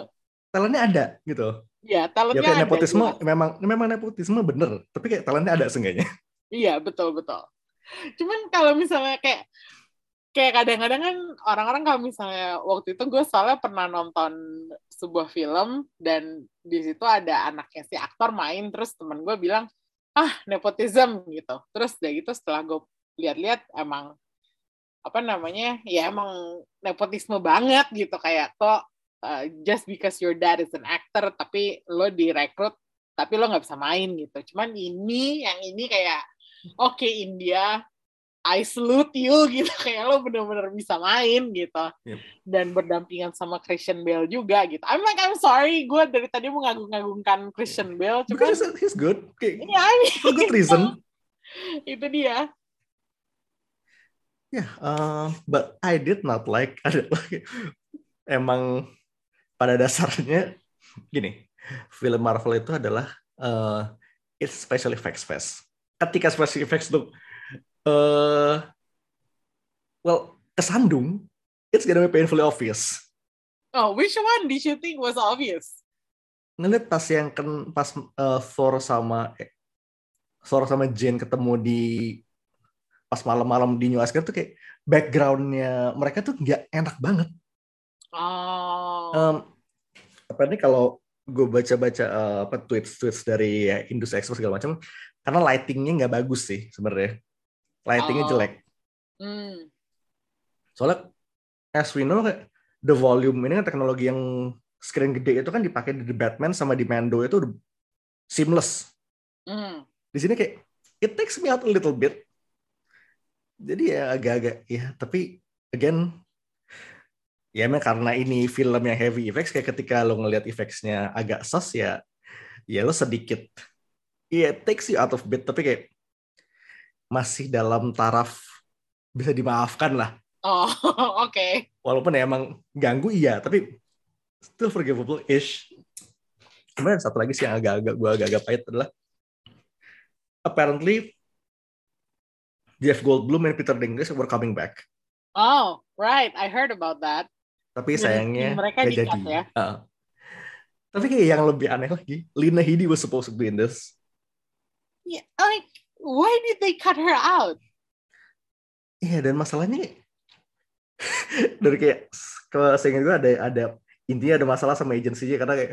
Talentnya ada gitu. Ya, Ya talentnya kayak ada, nepotisme memang memang nepotisme bener, tapi kayak talentnya ada seenggaknya. Iya, betul betul. Cuman kalau misalnya kayak kayak kadang-kadang kan orang-orang kalau misalnya waktu itu gue soalnya pernah nonton sebuah film dan di situ ada anaknya si aktor main terus temen gue bilang ah nepotism gitu terus udah gitu setelah gue lihat-lihat emang apa namanya ya emang nepotisme banget gitu kayak kok uh, just because your dad is an actor tapi lo direkrut tapi lo nggak bisa main gitu cuman ini yang ini kayak oke India I salute you gitu kayak lo bener-bener bisa main gitu Yep. dan berdampingan sama Christian Bale juga gitu I'm like I'm sorry gue dari tadi mau ngagung-ngagungkan Christian Bale cuman Because he's good. Kayak, ya I mean, for good reason. itu dia Ya, uh, but I did not like adalah emang pada dasarnya gini, film Marvel itu adalah uh, it's special effects fest. Ketika special effects tuh uh, well kesandung, it's gonna be painfully obvious. oh which one did you think was obvious Ngeliat pas yang kan pas uh, Thor sama eh, Thor sama Jane ketemu di pas malam-malam di New Asgard tuh kayak backgroundnya mereka tuh nggak enak banget. oh Um, apa ini kalau gue baca-baca uh, apa tweets-tweets dari ya, industri ekspor segala macam, karena lightingnya nggak bagus sih sebenarnya. Lightingnya Oh. jelek. hmm. Soalnya as we know the volume ini kan teknologi yang screen gede itu kan dipakai di The Batman sama di Mando itu seamless. Hmm. Di sini kayak it takes me out a little bit. Jadi ya agak-agak ya tapi again ya emang karena ini film yang heavy effects kayak ketika lo ngelihat effects-nya agak sus ya ya lo sedikit ya it takes you out of bit tapi kayak masih dalam taraf bisa dimaafkan lah. Oh oke. Walaupun ya emang ganggu iya tapi still forgivable ish kemudian satu lagi sih yang agak-agak gue agak-agak pahit adalah apparently Jeff Goldblum and Peter Dinklage were coming back. Oh right I heard about that tapi Dan sayangnya mereka nggak di-cut jadi ya? Heeh. tapi kayak yang lebih aneh lagi Lina Headey was supposed to be in this yeah, like why did they cut her out Iya dan masalahnya dari kayak kalau saya ingat gue ada ada intinya ada masalah sama agensinya karena kayak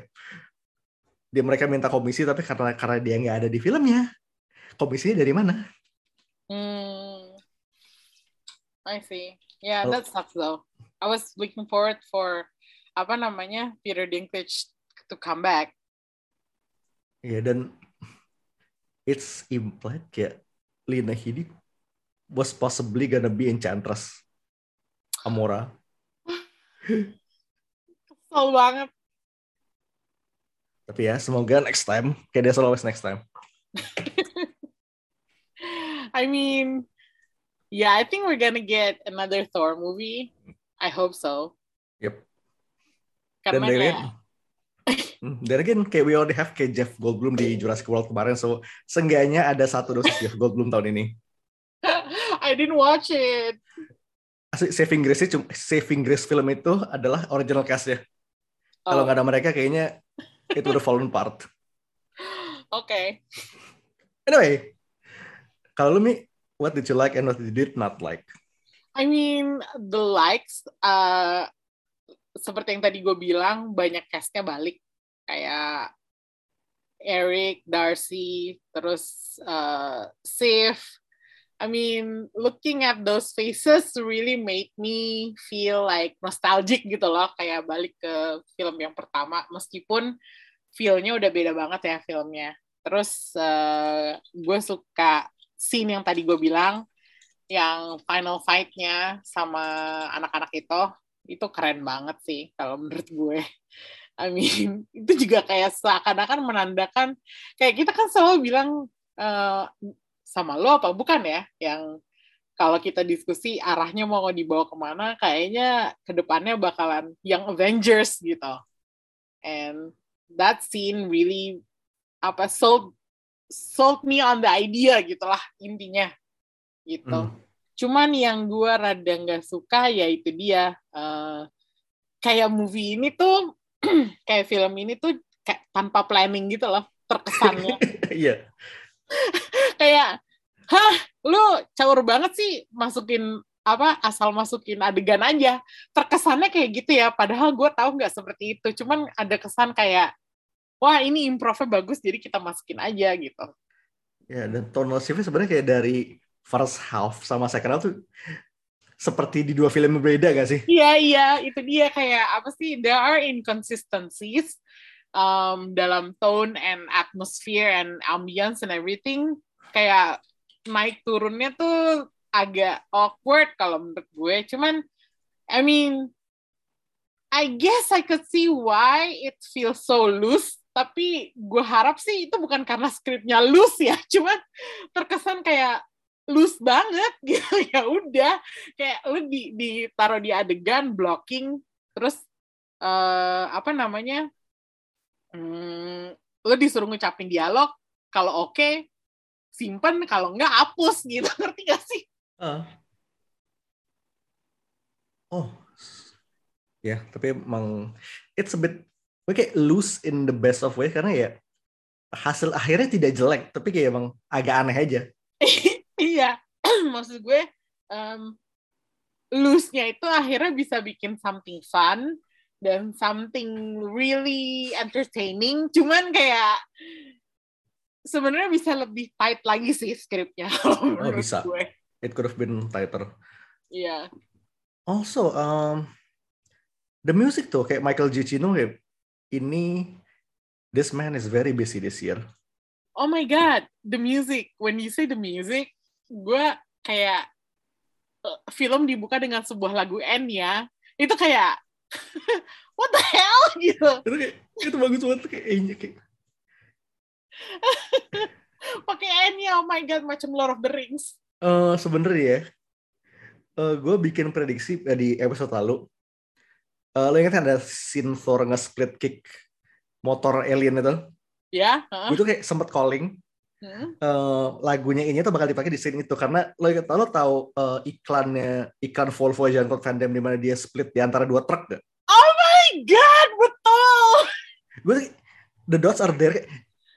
dia mereka minta komisi tapi karena karena dia nggak ada di filmnya komisinya dari mana Hmm. I see. Yeah, that sucks though. I was looking forward for apa namanya Peter Dinklage to come back. ya dan it's implied kayak Lina Headey was possibly gonna be Enchantress Amora Kesel banget. tapi ya semoga next time kayak there's always next time I mean, yeah, I think we're gonna get another Thor movie. I hope so. Yep. Karena dan dari ya, Hmm, dan again kayak we already have kayak Jeff Goldblum di Jurassic World kemarin so seenggaknya ada satu dosis Jeff Goldblum tahun ini I didn't watch it. Asli, Saving Grace cuma Saving Grace film itu adalah original cast ya kalau Oh, nggak ada mereka kayaknya it would have fallen apart okay. anyway kalau lu Mi what did you like and what did you not like I mean, the likes, uh, seperti yang tadi gue bilang, banyak castnya balik. Kayak Eric, Darcy, terus uh, Sif. I mean, looking at those faces really made me feel like nostalgic gitu loh. Kayak balik ke film yang pertama, meskipun feel-nya udah beda banget ya filmnya. Terus uh, gue suka scene yang tadi gue bilang, yang final fight-nya sama anak-anak itu itu keren banget sih kalau menurut gue. I mean itu juga kayak seakan-akan menandakan kayak kita kan selalu bilang eh, sama lo apa bukan ya yang kalau kita diskusi arahnya mau dibawa ke mana kayaknya ke depannya bakalan yang Avengers gitu. And that scene really apa sold sold me on the idea gitulah intinya gitu. Hmm. Cuman yang gue rada nggak suka ya itu dia eh, kayak movie ini tuh kayak film ini tuh kayak tanpa planning gitu loh terkesannya. Iya. Kayak hah lu caur banget sih masukin apa asal masukin adegan aja. Terkesannya kayak gitu ya padahal gue tahu nggak seperti itu. Cuman ada kesan kayak wah ini improvnya bagus jadi kita masukin aja gitu. Ya, dan tonal shiftnya sebenarnya kayak dari first half sama second half tuh seperti di dua film berbeda gak sih? Iya iya itu dia kayak apa sih? There are inconsistencies um, dalam tone and atmosphere and ambience and everything. Kayak naik turunnya tuh agak awkward kalau menurut gue. Cuman I mean I guess I could see why it feels so loose. Tapi gue harap sih itu bukan karena skripnya loose ya. Cuman terkesan kayak loose banget gitu ya udah kayak lu di ditaruh di adegan blocking terus eh apa namanya hmm, lu disuruh ngucapin dialog kalau oke simpen kalau enggak hapus gitu ngerti gak sih Ah. Oh, ya, tapi emang it's a bit kayak loose in the best of way karena ya hasil akhirnya tidak jelek, tapi kayak emang agak aneh aja. iya. Maksud gue um, loose-nya itu akhirnya bisa bikin something fun dan something really entertaining. Cuman kayak sebenarnya bisa lebih tight lagi sih skripnya Oh bisa, gue. It could have been tighter. iya. Also, um, the music tuh kayak Michael Giacchino kayak ini this man is very busy this year. oh my god the music. When you say the music gue kayak eh, film dibuka dengan sebuah lagu N ya itu kayak what the hell gitu Itu kayak itu bagus banget kayak eh, kayak pakai N ya oh my god macam Lord of the Rings Eh, sebenarnya ya, gue bikin prediksi eh, di episode lalu. Eh, lo ingat ada scene Thor nge-split kick motor alien itu? ya heeh. Gue tuh kayak sempet calling Hmm. eh, lagunya ini tuh bakal dipakai di scene itu karena lo ingat lo tahu eh, iklannya iklan Volvo Jean Claude Van Damme di mana dia split di antara dua truk gak? oh my god betul Gue the dots are there.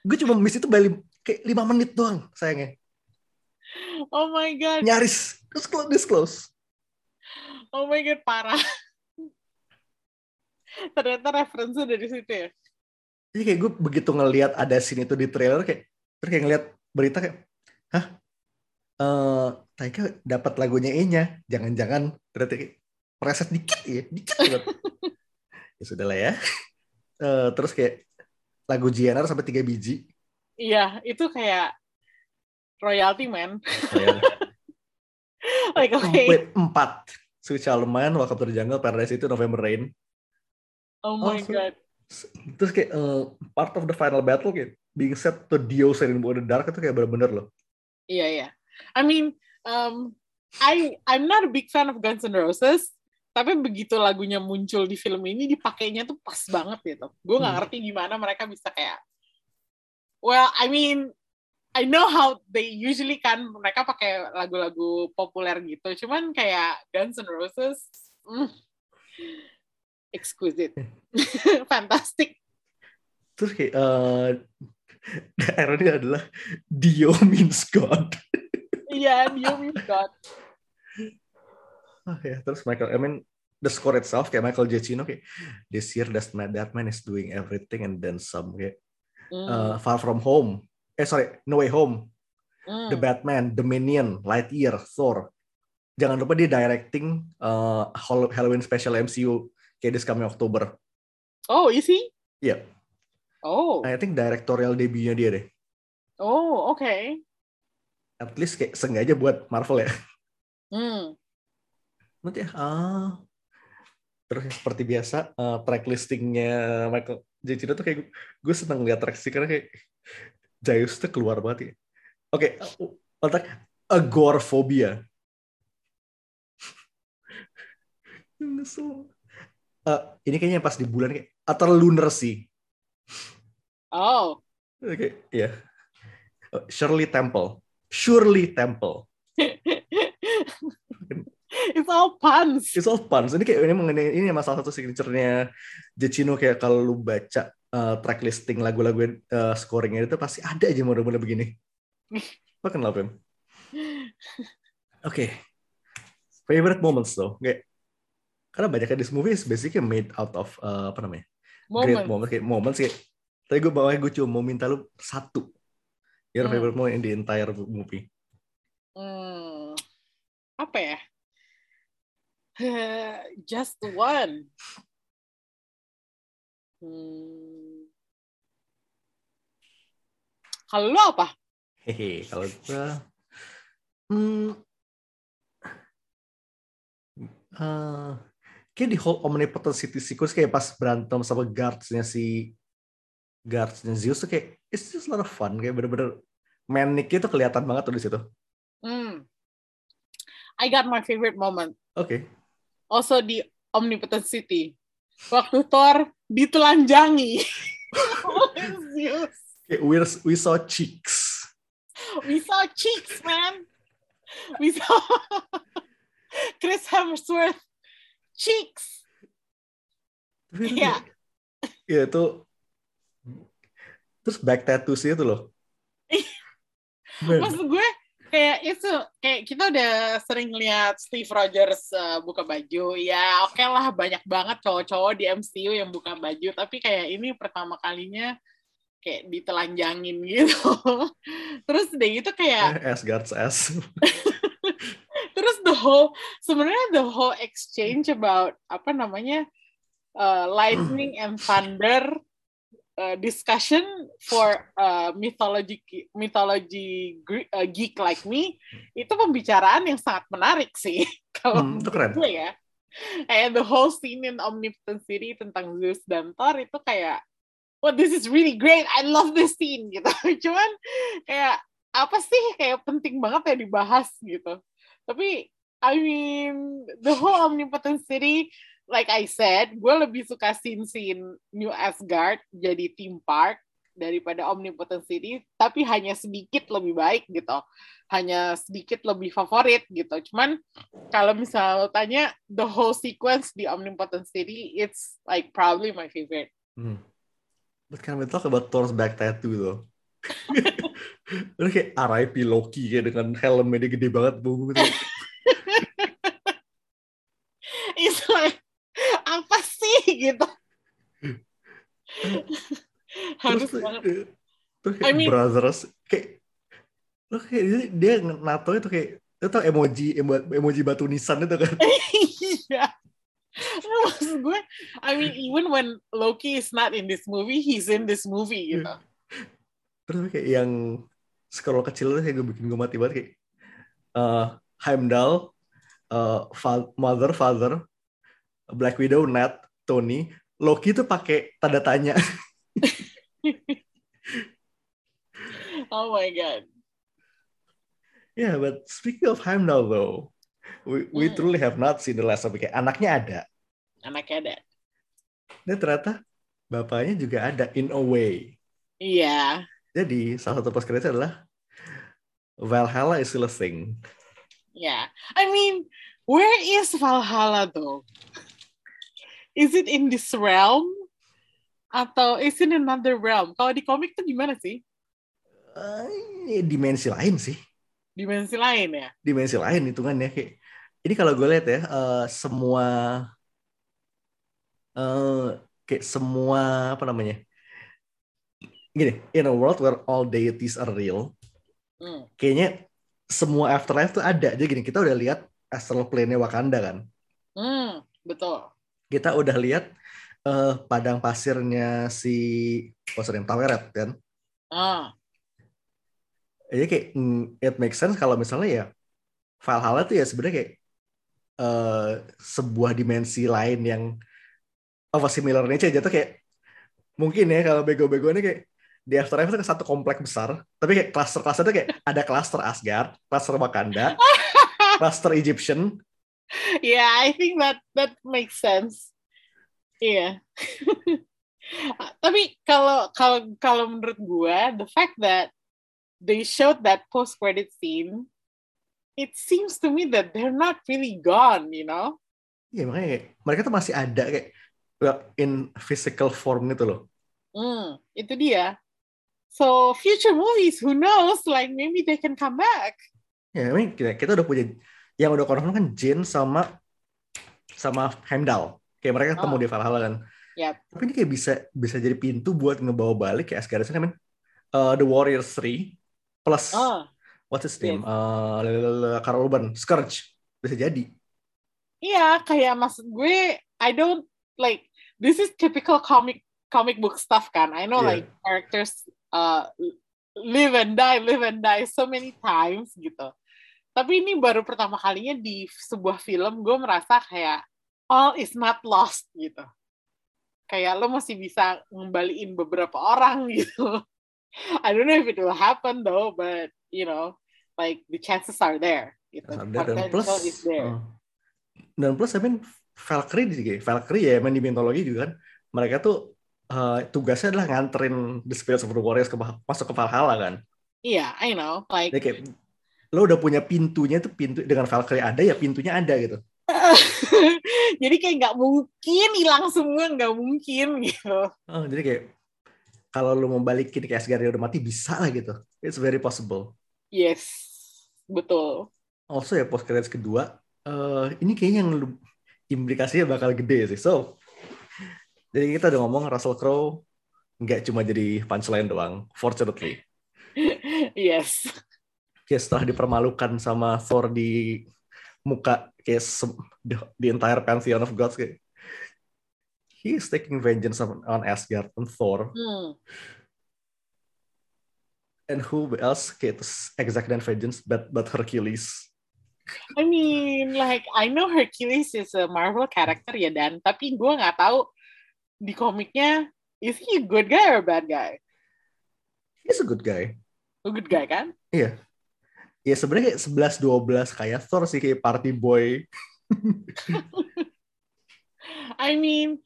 Gue cuma miss itu balik kayak lima menit doang sayangnya. oh my god Nyaris. Terus close, this close. oh my god parah ternyata referensi dari situ ya Jadi kayak gue begitu ngelihat ada scene itu di trailer kayak terus kayak ngeliat berita kayak, hah? Eh, Taika dapat lagunya E-nya, jangan-jangan berarti kayak preset dikit ya, dikit banget. ya sudah lah ya. Eh, terus kayak lagu GNR sampai tiga biji. Iya, itu kayak royalty man. Oh, ya. like okay. Wait, empat. Sweet Mine, Welcome to the Jungle, Paradise itu November Rain. Oh my Oh, so- god. Terus kayak eh, part of the final battle kayak being set to Dio Rainbow in the Dark itu kayak bener-bener loh. Iya iya. I mean, um, I I'm not a big fan of Guns N' Roses, tapi begitu lagunya muncul di film ini dipakainya tuh pas banget gitu. Gue nggak Hmm. ngerti gimana mereka bisa kayak, well, I mean, I know how they usually kan mereka pakai lagu-lagu populer gitu, cuman kayak Guns N' Roses, mm, exquisite, fantastic. Terus kayak eh irony adalah Dio means God. Iya, dia God. Ah, ya, terus Michael, I mean the score itself kayak Michael Giacchino kayak this year that man, that man is doing everything and then some kayak Mm, eh, Far From Home. Eh sorry, No Way Home, mm. The Batman, The Minion, Lightyear, Thor. Jangan lupa dia directing Hall- Halloween special MCU kayak this coming October. Oh, is he? Iya, Oh, I think directorial debutnya dia deh. oh, okay. At least kayak sengaja buat Marvel ya. Hmm. Nanti ya, ah. Terus seperti biasa, eh, track listingnya Michael Giacchino tuh kayak gue seneng lihat track listing karena kayak Jayus tuh keluar banget ya. Oke, otak agoraphobia. Eh, ini kayaknya pas di bulan kayak atau lunar sih. Oh, Oke, ya. Eh, Shirley Temple. Surely Temple. it's all puns. It's all puns. Ini kayak ini mengenai ini emang salah satu signaturenya Giacchino kayak kalau lu baca uh, track listing lagu-lagu uh, scoringnya itu pasti ada aja model-model begini. Lo kenal Pem? Oke. Favorite moments though. Kayak karena banyak this movie is basically made out of uh, apa namanya? Great Moment. moments kayak moments kayak tapi gue bawahnya gue cuma mau minta lu satu. Your Hmm. favorite moment in the entire movie. Hmm, apa ya? Just one. Hmm. Kalau lu apa? Hehe, kalau gue hmm, eh, kayak di whole omnipotent city sequence kayak pas berantem sama guardsnya si guardsnya Zeus tuh kayak it's just a lot of fun kayak bener-bener manic itu kelihatan banget tuh di situ. Hmm. I got my favorite moment. Oke. Also di Omnipotent City. Waktu Thor ditelanjangi. Zeus. Kayak we we saw cheeks. We saw cheeks, man. We saw Chris Hemsworth cheeks. Iya. Iya itu terus back tattoos itu loh. Man, Maksud gue kayak itu kayak kita udah sering lihat Steve Rogers uh, buka baju. Ya oke lah banyak banget cowok-cowok di MCU yang buka baju. Tapi kayak ini pertama kalinya kayak ditelanjangin gitu. Terus deh itu kayak Asgard's ass. terus the whole sebenarnya the whole exchange about apa namanya uh, lightning and thunder uh, discussion for uh, mythology mythology uh, geek like me itu pembicaraan yang sangat menarik sih. Kalau Hmm, itu keren. gue ya. Kayak the whole scene in Omnipotent City tentang Zeus dan Thor itu kayak oh this is really great. I love this scene gitu. Cuman kayak apa sih kayak penting banget ya dibahas gitu. Tapi I mean the whole Omnipotent City like I said gue lebih suka scene-scene New Asgard jadi theme park daripada Omnipotent City tapi hanya sedikit lebih baik gitu hanya sedikit lebih favorit gitu cuman kalau misalnya lo tanya the whole sequence di Omnipotent City it's like probably my favorite Hmm. But can we talk about Thor's back tattoo though? Itu kayak RIP Loki kayak dengan helmnya dia gede banget bu gitu. gitu Harus terus banget. tuh, I kayak mean- brothers kayak lo kayak dia, dia nato itu kayak lo tau emoji emo- emoji batu nisan itu kan Iya. Nah, maksud gue, I mean, even when Loki is not in this movie, he's in this movie, gitu. terus kayak yang scroll kecil tuh kayak gue bikin gue mati banget kayak eh, Heimdall eh, fa- mother father Black Widow Nat Tony Loki tuh pakai tanda tanya Oh my god. Yeah, but speaking of Heimdall though, we, we Hmm. truly have not seen the last of it. Anaknya ada, Anaknya ada. dan ternyata bapaknya juga ada in a way. Iya. Jadi salah satu post credits adalah Valhalla is still a thing. Yeah. I mean, where is Valhalla though? Is it in this realm? Atau is it in another realm? Kalau di komik tuh gimana sih? Eh, dimensi lain sih, Dimensi lain ya? dimensi lain hitungannya kayak. Ini kalau gue lihat ya, eh, semua eh, kayak semua apa namanya? Gini, in a world where all deities are real, Hmm. kayaknya semua afterlife tuh ada. Jadi gini, kita udah lihat astral plane-nya Wakanda kan. Hmm, betul. Kita udah lihat eh, padang pasirnya si her name, Taweret kan. Ah, Jadi kayak mm, it makes sense kalau misalnya ya Valhalla tuh ya sebenarnya kayak eh, sebuah dimensi lain yang apa similar nature aja tuh kayak mungkin ya kalau bego-bego ini kayak di Afterlife itu satu komplek besar, tapi kayak cluster-cluster itu kayak ada cluster Asgard, cluster Wakanda, cluster Egyptian, yeah, I think that that makes sense. Iya. Tapi kalau kalau kalau menurut gue, the fact that they showed that post credit scene, it seems to me that they're not really gone, you know? Iya makanya kayak, mereka tuh masih ada kayak in physical form gitu loh. Hmm, itu dia. So future movies, who knows? Like maybe they can come back. Ya, ini kita, kita udah punya yang udah confirm kan Jin sama sama Heimdall. Kayak mereka ketemu Oh. di Valhalla kan. Yep. Tapi ini kayak bisa bisa jadi pintu buat ngebawa balik kayak Asgard kan uh, The Warriors 3 plus Oh, what's his name? Uh, lalalala, Karl Urban, Scourge. Bisa jadi. iya. Kayak maksud gue, I don't like. This is typical comic comic book stuff kan. I know Yeah. like characters uh live and die, live and die so many times gitu. Tapi ini baru pertama kalinya di sebuah film gue merasa kayak all is not lost gitu. Kayak lo masih bisa ngembaliin beberapa orang gitu. I don't know if it will happen though, but you know, like the chances are there. Gitu. Dan plus is there. uh, dan plus I mean Valkyrie kayak Valkyrie ya main di mitologi juga kan. Mereka tuh uh, tugasnya adalah nganterin the spirits of the warriors ke, masuk ke Valhalla kan. Iya, I know. Like kayak lo udah punya pintunya tuh pintu dengan Valkyrie ada ya pintunya ada gitu. jadi kayak nggak mungkin hilang semua nggak mungkin gitu Oh, jadi kayak kalau lo mau balikin ke Asgard yang udah mati bisa lah gitu. It's very possible. yes betul Also ya post credits kedua eh ini kayaknya yang lu- implikasinya bakal gede sih. So jadi kita udah ngomong Russell Crowe nggak cuma jadi punchline doang, fortunately. yes Kayak setelah dipermalukan sama Thor di muka kayak the, the entire pantheon of gods kayak he is taking vengeance on, on Asgard on Thor. Hmm. and who else kayak exact dan vengeance but but Hercules. I mean like I know Hercules is a Marvel character ya dan. Tapi gue nggak tahu di komiknya is he a good guy or a bad guy? He's a good guy. A good guy kan? Iya ya sebenarnya kayak 11 12 kayak Thor sih kayak party boy. I mean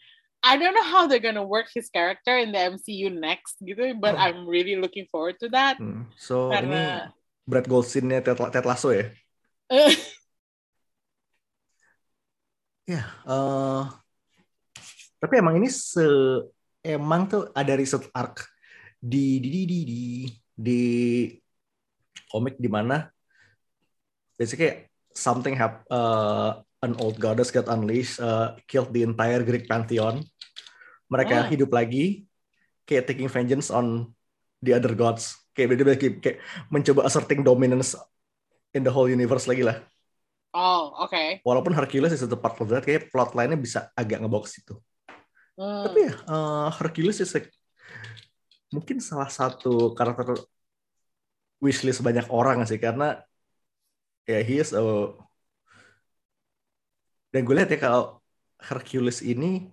I don't know how they're gonna work his character in the MCU next gitu but I'm really looking forward to that. Hmm, so ini karena Brad Goldstein-nya Ted, Ted Lasso ya? Ya, eh, tapi emang ini se emang tuh ada research arc di di di di di, di komik di mana basically something hap eh, an old goddess got unleashed, eh, killed the entire Greek pantheon. Mereka Oh. hidup lagi kayak taking vengeance on the other gods. Kayak dia kayak, kayak mencoba asserting dominance in the whole universe lagi lah. Oh, oke. Okay. Walaupun Hercules is the part of that, kayak plot line-nya bisa agak ngebox itu. Hmm. Tapi ya, uh, Hercules is like, mungkin salah satu karakter wishlist banyak orang sih, karena ya he is a... Dan gue lihat ya kalau Hercules ini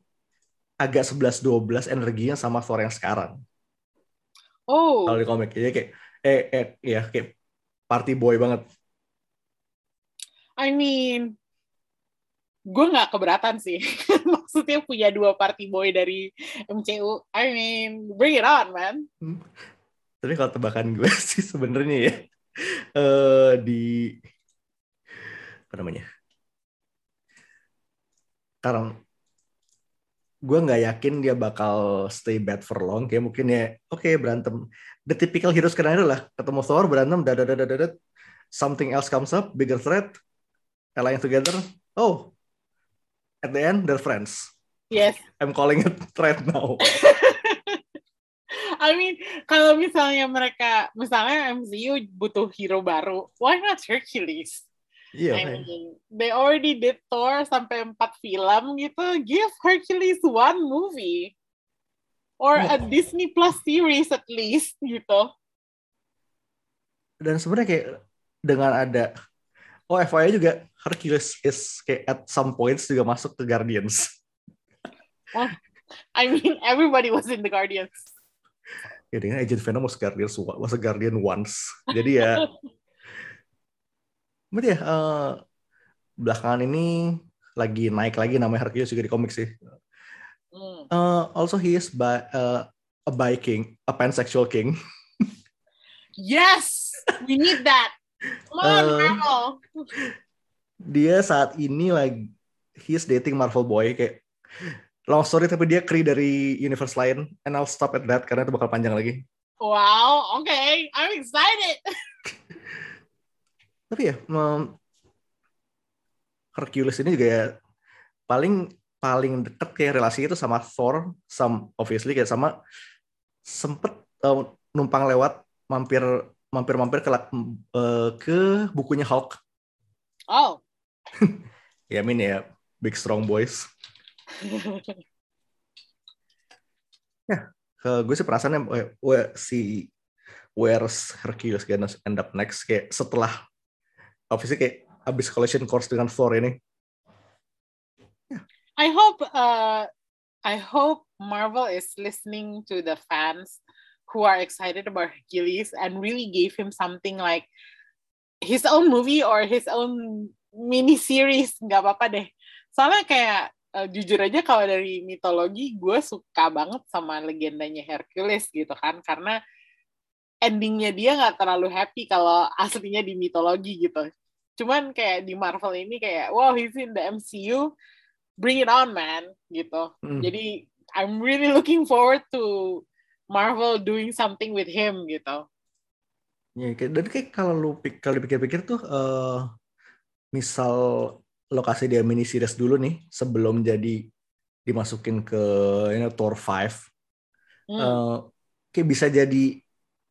agak 11-12 energinya sama Thor yang sekarang. Oh. Kalau di komik ya kayak eh, eh ya kayak party boy banget. I mean, gue nggak keberatan sih. Maksudnya punya dua party boy dari MCU. I mean, bring it on, man. Tapi kalau tebakan gue sih sebenarnya ya uh, di apa namanya? Karena gue nggak yakin dia bakal stay bad for long kayak mungkin ya oke okay, berantem. The typical hero skenario lah ketemu Thor berantem dada dada dada something else comes up bigger threat alliance together oh at the end they're friends. Yes. I'm calling it threat now I mean kalau misalnya mereka misalnya MCU butuh hero baru why not Hercules Iya. I mean, they already did Thor sampai empat film gitu. Give Hercules one movie or a Disney Plus series at least gitu. Dan sebenarnya kayak dengan ada oh FYI juga Hercules is kayak at some points juga masuk ke Guardians. Oh, I mean everybody was in the Guardians. Ya dengan Agent Venom was Guardians was a Guardian once. Jadi ya Berarti ya uh, belakangan ini lagi naik lagi namanya Hercules juga di komik sih. Uh, also he is by, uh, a bi king, a pansexual king. yes, we need that. Come on, uh, Marvel. Dia saat ini lagi he is dating Marvel boy kayak long story tapi dia Kree dari universe lain and I'll stop at that karena itu bakal panjang lagi. Wow, okay, I'm excited. tapi ya um, Hercules ini juga ya paling paling deket kayak relasi itu sama Thor, sama obviously kayak sama sempet uh, numpang lewat mampir mampir mampir ke uh, ke bukunya Hulk. Oh. ya min ya big strong boys. ya, gue sih perasaannya uh, si where's Hercules gonna end up next kayak setelah obviously kayak abis collision course dengan Thor ini. Yeah. I hope uh, I hope Marvel is listening to the fans who are excited about Hercules and really gave him something like his own movie or his own mini series nggak apa-apa deh. Soalnya kayak uh, jujur aja kalau dari mitologi gue suka banget sama legendanya Hercules gitu kan karena endingnya dia nggak terlalu happy kalau aslinya di mitologi gitu. Cuman kayak di Marvel ini kayak wow he's in the MCU, bring it on man gitu. Hmm. Jadi I'm really looking forward to Marvel doing something with him gitu. Ya, dan kayak kalau lu kalau dipikir-pikir tuh, uh, misal lokasi dia mini series dulu nih sebelum jadi dimasukin ke you know, Thor 5, hmm. uh, kayak bisa jadi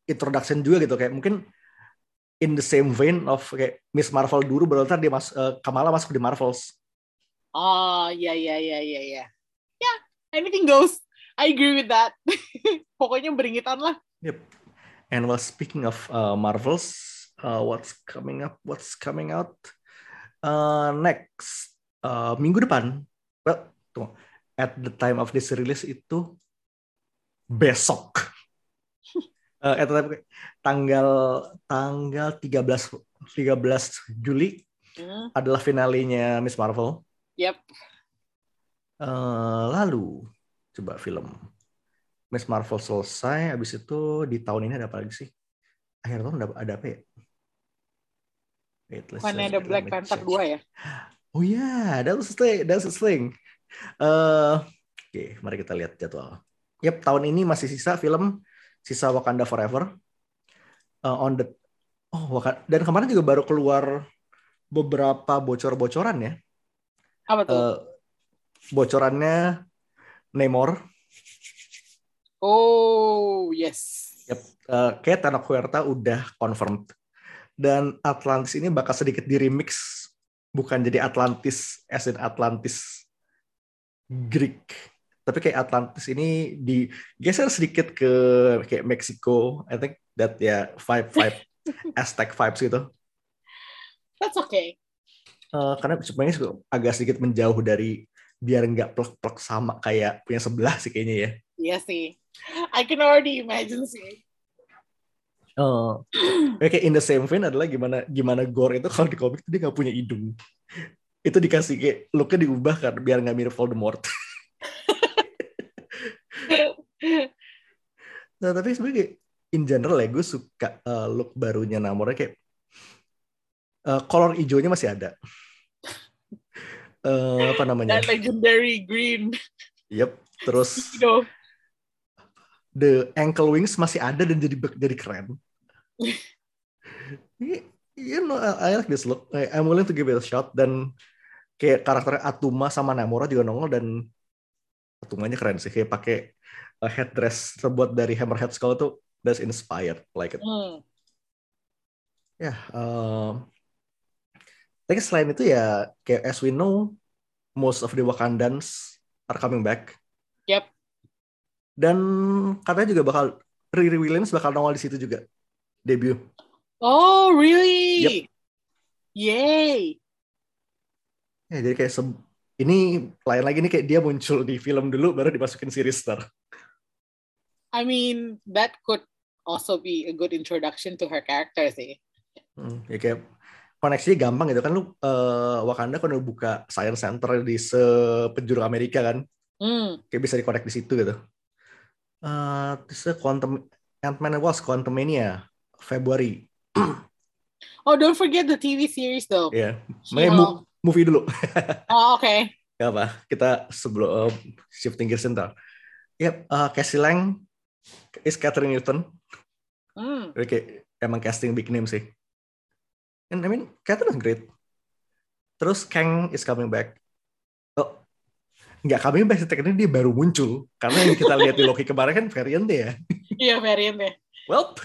introduction juga gitu kayak mungkin in the same vein of kayak Miss Marvel dulu baru ntar dia mas uh, Kamala masuk di Marvels. Oh ya ya ya ya ya. Ya anything goes. I agree with that. Pokoknya bring it on lah. Yep. And well speaking of uh, Marvels, uh, what's coming up? What's coming out uh, next uh, minggu depan? Well, tunggu. At the time of this release itu besok uh, eh, tanggal tanggal 13 13 Juli hmm. adalah finalenya Miss Marvel. Yep. Uh, lalu coba film Miss Marvel selesai, habis itu di tahun ini ada apa lagi sih? Akhir tahun ada, ada apa ya? Wait, Mana ada Black Panther 2 ya? Oh ya, yeah, that's the that's the thing. Uh, Oke, okay, mari kita lihat jadwal. Yap, tahun ini masih sisa film sisa Wakanda Forever uh, on the oh Wakanda dan kemarin juga baru keluar beberapa bocor-bocoran ya. Apa tuh? Uh, bocorannya Namor. Oh, yes. Yep. Uh, kayak Tenoch Huerta udah confirmed. Dan Atlantis ini bakal sedikit di remix, bukan jadi Atlantis as in Atlantis Greek. Tapi kayak Atlantis ini digeser sedikit ke kayak Mexico. I think that ya yeah, vibe vibe Aztec vibes gitu. That's okay. Uh, karena sebenarnya agak sedikit menjauh dari biar nggak plek-plek sama kayak punya sebelah sih kayaknya ya. Iya sih. I can already imagine sih. Oh, kayak in the same vein adalah gimana gimana Gore itu kalau di komik dia nggak punya hidung. Itu dikasih kayak looknya diubah kan biar nggak mirip Voldemort. nah tapi sebenarnya in general ya gue suka uh, look barunya Namornya kayak uh, color hijaunya masih ada. Uh, apa namanya? That legendary green. Yep. Terus the ankle wings masih ada dan jadi jadi keren. You know, I like this look. I'm willing to give it a shot dan kayak karakter Atuma sama Namora juga nongol dan Atumanya keren sih kayak pakai uh, headdress terbuat dari Hammerhead Skull tuh that's inspired like it. Hmm. Ya, yeah, um, tapi selain itu ya kayak as we know most of the Wakandans are coming back. Yep. Dan katanya juga bakal Riri Williams bakal nongol di situ juga debut. Oh, really? Yep. Yay. Ya, jadi kayak ini lain lagi nih kayak dia muncul di film dulu baru dimasukin series star. I mean, that could also be a good introduction to her character sih. Hmm, ya kayak koneksinya gampang gitu kan lu uh, Wakanda kan udah buka science center di sepenjuru Amerika kan. Hmm. Kayak bisa dikonek di situ gitu. Uh, terus Quantum Ant-Man was Quantumania Februari. oh, don't forget the TV series though. Iya. Yeah. Mo movie dulu. oh, oke. Okay. Gak apa, kita sebelum uh, shifting gears ntar. Yep, uh, Cassie Lang is Catherine Newton. Hmm. Oke, emang casting big name sih. And I mean, Catherine is great. Terus Kang is coming back. Oh, nggak coming back, tekniknya dia baru muncul. Karena yang kita lihat di Loki kemarin kan variant ya. Iya, variant ya. Well,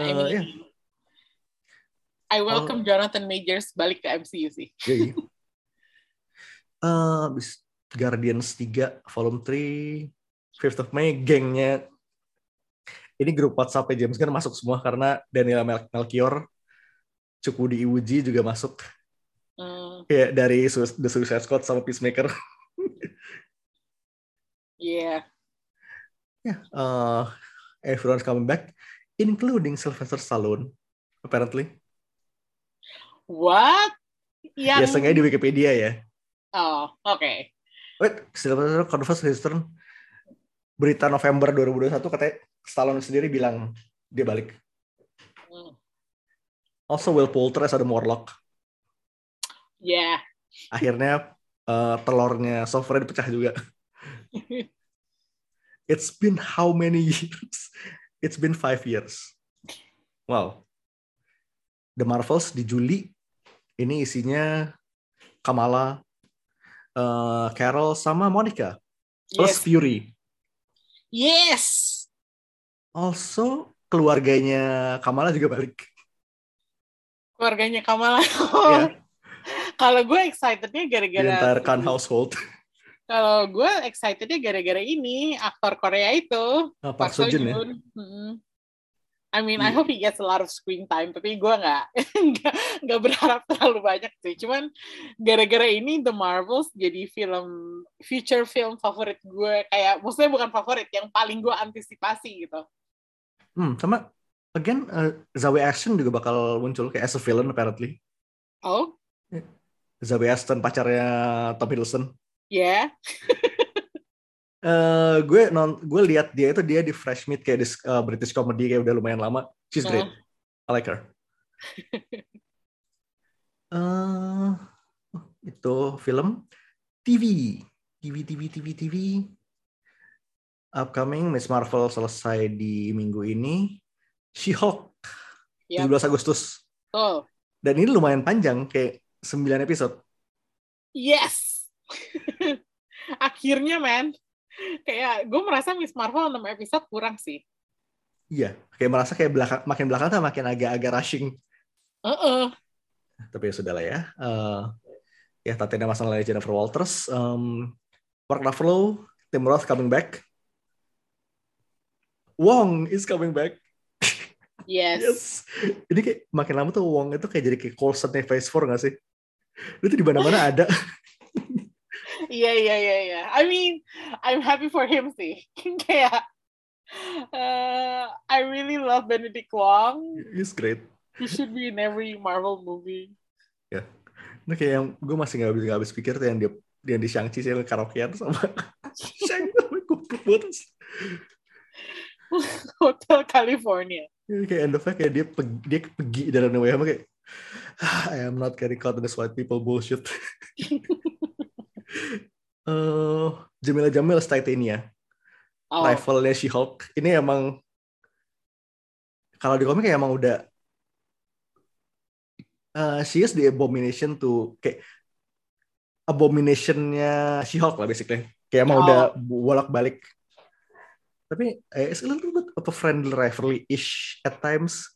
I mean, uh, yeah. I welcome uh, Jonathan Majors balik ke MCU sih. Iya, iya. uh, Guardians 3 volume 3 5th of May gengnya ini grup WhatsApp James Gunn masuk semua karena Daniel Mel Melchior Cukudi Iwuji juga masuk. Hmm. Ya dari The Suicide Squad sama Peacemaker. Iya. yeah. Yeah, uh, everyone's coming back, including Sylvester Stallone, apparently. What? Yang... Biasanya di Wikipedia ya. Oh, oke. Okay. Wait, Sylvester Confess History berita November 2021 katanya Stallone sendiri bilang dia balik. Hmm. Also Will Poulter as ada Morlock. Yeah. Akhirnya uh, telurnya software dipecah juga. It's been how many years? It's been five years. Wow. The Marvels di Juli ini isinya Kamala, uh, Carol sama Monica plus yes. Fury. Yes. Also keluarganya Kamala juga balik. Keluarganya Kamala. Yeah. Kalau gue excitednya gara-gara entire Khan household. Kalau gue excitednya gara-gara ini aktor Korea itu oh, Park Seo Joon. Ya? Hmm. I mean, yeah. I hope he gets a lot of screen time, tapi gue nggak nggak berharap terlalu banyak sih. Cuman gara-gara ini The Marvels jadi film future film favorit gue. Kayak maksudnya bukan favorit, yang paling gue antisipasi gitu. Hmm, sama again uh, Zawe Ashton juga bakal muncul kayak as a villain apparently. Oh? Zawe Ashton pacarnya Tom Hiddleston. Ya. Yeah. uh, gue non gue lihat dia itu dia di Fresh Meat kayak di uh, British comedy kayak udah lumayan lama. She's great. Uh. I like her. uh, itu film TV. TV TV TV TV. Upcoming Miss Marvel selesai di minggu ini. She-Hulk. Yep. 17 Agustus. Oh. Dan ini lumayan panjang kayak 9 episode. Yes. Akhirnya, man. kayak gue merasa Miss Marvel 6 episode kurang sih. Iya, kayak merasa kayak belakang, makin belakang tuh makin agak-agak rushing. Uh-uh. Tapi ya sudah lah ya. Uh, ya Tatiana masalah Jennifer Walters, um, Mark Ruffalo, Tim Roth coming back. Wong is coming back. Yes. yes. Ini kayak makin lama tuh Wong itu kayak jadi kayak Coulson Phase 4 gak sih? Itu di mana-mana ada. Iya iya iya iya. I mean, I'm happy for him sih. kayak uh, I really love Benedict Wong. He's great. He should be in every Marvel movie. Ya. Nah kayak yang gue masih nggak habis nggak habis pikir tuh yang dia yang di Shang-Chi sih karaokean sama Shang-Chi banget. Hotel California. Ya, kayak end of kayak dia pergi, dia pergi dari WM kayak "Ah, I am not getting caught in this white people bullshit. Uh, Jamila Jamil Titania. Oh, rivalnya She-Hulk. Ini emang kalau di komik kayak emang udah uh, she is the abomination to kayak abominationnya She-Hulk lah basically. Kayak emang Oh. udah bolak-balik. Tapi eh, it's a little bit of a friendly rivalry-ish at times.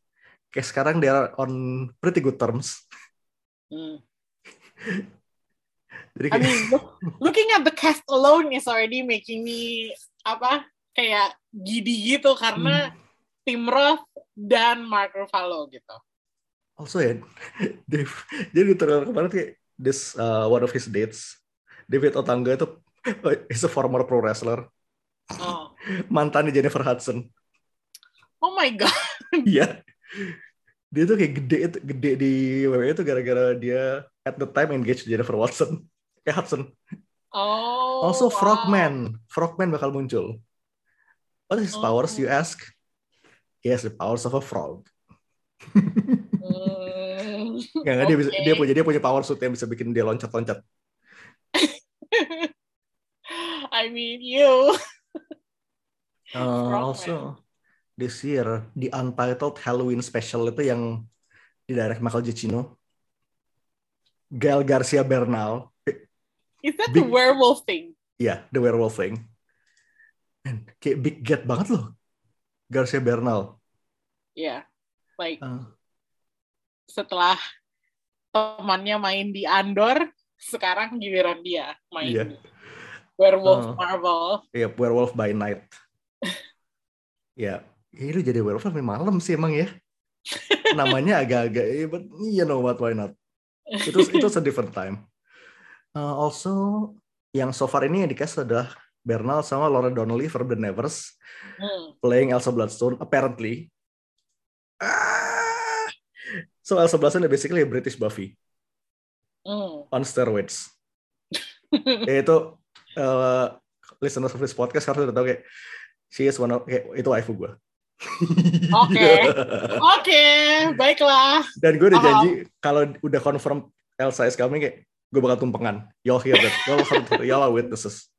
Kayak sekarang they are on pretty good terms. hmm. Jadi I kayak, mean, look, looking at the cast alone is already making me apa kayak gidi gitu karena Hmm. Tim Roth dan Mark Ruffalo gitu. also ya, Dave, jadi di trailer kemarin kayak this uh, one of his dates, David Otanga itu is a former pro wrestler. Oh, mantannya Jennifer Hudson. oh my god. Iya. dia tuh kayak gede gede di WWE itu gara-gara dia at the time engaged Jennifer Watson. Eh Hudson. Oh. Also wow. Frogman. Frogman bakal muncul. What is his powers you Oh. ask? He has the powers of a frog. Nggak, nggak, dia bisa dia punya dia punya power suit yang bisa bikin dia loncat-loncat. I mean, you. Uh, also this year the Untitled Halloween special itu yang di direct Michael Giacchino. Gael Garcia Bernal Is that the Big- werewolf thing? Iya, The Werewolf Thing. Man, kayak big get banget loh. Garcia Bernal. Yeah. Like Uh, setelah temannya main di Andor, sekarang giliran dia main Iya. di Werewolf Oh. Marvel. Iya, Werewolf by Night. ya, ya lu jadi werewolf sampai malam sih emang ya. Namanya agak-agak, eh, but you know what, why not? Itu itu a different time. Uh, also, yang so far ini yang dikasih adalah Bernal sama Laura Donnelly from The Nevers Hmm. playing Elsa Bloodstone apparently. Ah! So Elsa Bloodstone basically a British Buffy Hmm. on steroids. yaitu uh, listeners of this podcast harus udah tahu kayak she is one of kayak, itu waifu gue. Oke. Oke, baiklah. Dan gue udah janji kalau udah confirm Elsa is coming kayak gue bakal tumpengan. Y'all hear that? Y'all, y'all are witnesses.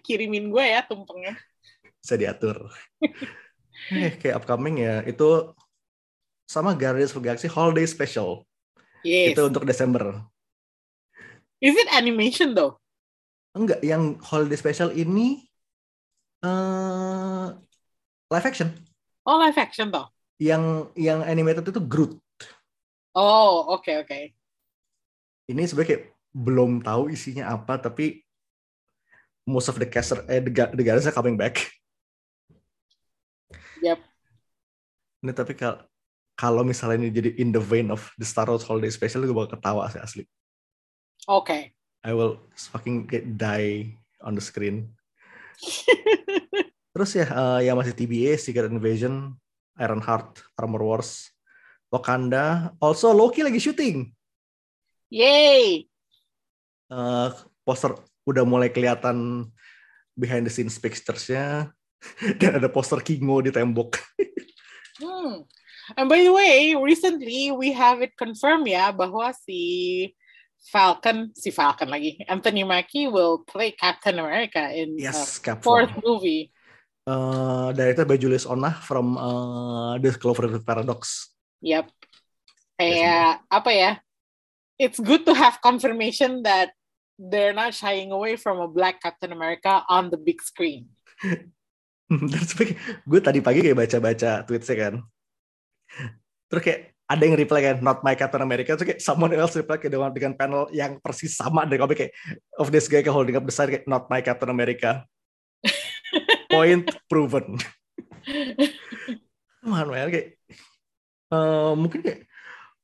Kirimin gue ya tumpengnya. Bisa diatur. eh, kayak upcoming ya itu sama Guardians of the Galaxy Holiday Special. Yes. Itu untuk Desember. Is it animation though? Enggak, yang Holiday Special ini eh live action. Oh, live action toh. Yang yang animated itu Groot. Oh, oke oke. ini sebenarnya kayak belum tahu isinya apa tapi most of the cast are- eh the, the guys are coming back. Yep. Ini tapi kalau kalau misalnya ini jadi in the vein of the Star Wars Holiday Special gue bakal ketawa sih asli. Oke. I will fucking get die on the screen. Terus ya eh, yang masih TBA Secret Invasion, Ironheart, Armor Wars, Wakanda, also Loki lagi syuting. Yay. Eh, poster udah mulai kelihatan behind the scenes pictures-nya dan ada poster Kingo di tembok. Hmm. And by the way, recently we have it confirmed ya bahwa si Falcon, si Falcon lagi, Anthony Mackie will play Captain America in uh, Yes, Cap fourth movie. Eh, directed by Julius Onah from eh, The Cloverfield Paradox. Yep. Kayak apa ya? It's good to have confirmation that they're not shying away from a black Captain America on the big screen. Terus gue tadi pagi kayak baca-baca tweetsnya kan. Terus kayak ada yang reply kan, not my Captain America. Terus kayak someone else reply kayak dengan, dengan panel yang persis sama dari komik kayak of this guy kayak holding up the sign kayak not my Captain America. Point proven. Man, man, kayak uh, mungkin kayak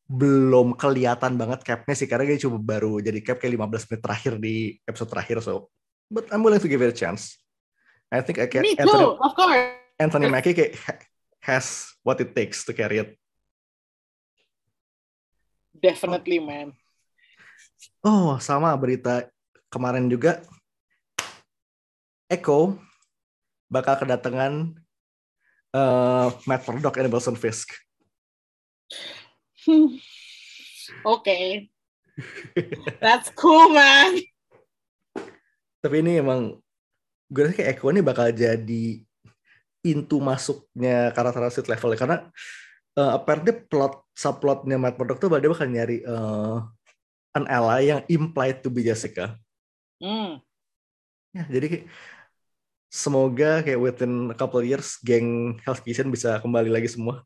belum kelihatan banget capnya sih karena dia cuma baru jadi cap kayak 15 menit terakhir di episode terakhir so but I'm willing to give it a chance I think I can Me too, Anthony, of course. Anthony Mackie kayak ha- has what it takes to carry it Definitely, man. oh sama berita kemarin juga Echo bakal kedatangan uh, Matt Murdock and Wilson Fisk okay. That's cool, man. tapi ini emang gue rasa kayak Echo ini bakal jadi pintu masuknya karakter street level karena uh, apparently plot subplotnya Matt Murdock tuh dia bakal nyari uh, an ally yang implied to be Jessica Hmm. ya jadi kayak, semoga kayak within a couple years geng Hell's Kitchen bisa kembali lagi semua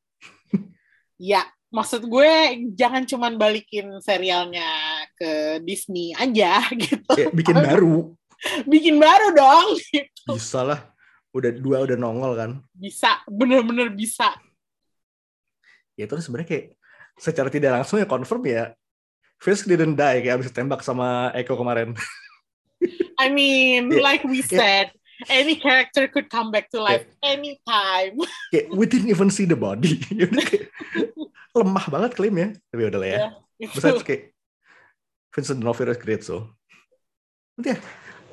Ya, maksud gue jangan cuman balikin serialnya ke Disney aja gitu. kayak bikin baru Bikin baru dong. bisa lah udah dua udah nongol kan Bisa, bener-bener bisa. ya itu sebenarnya kayak secara tidak langsung ya confirm ya Fisk didn't die kayak abis tembak sama Echo kemarin I mean, Yeah. like we Yeah. Any character could come back to life anytime. kayak we didn't even see the body Ya lemah banget klaimnya tapi udah lah ya Itu. besides kayak Vincent D'Onofrio is great so nanti ya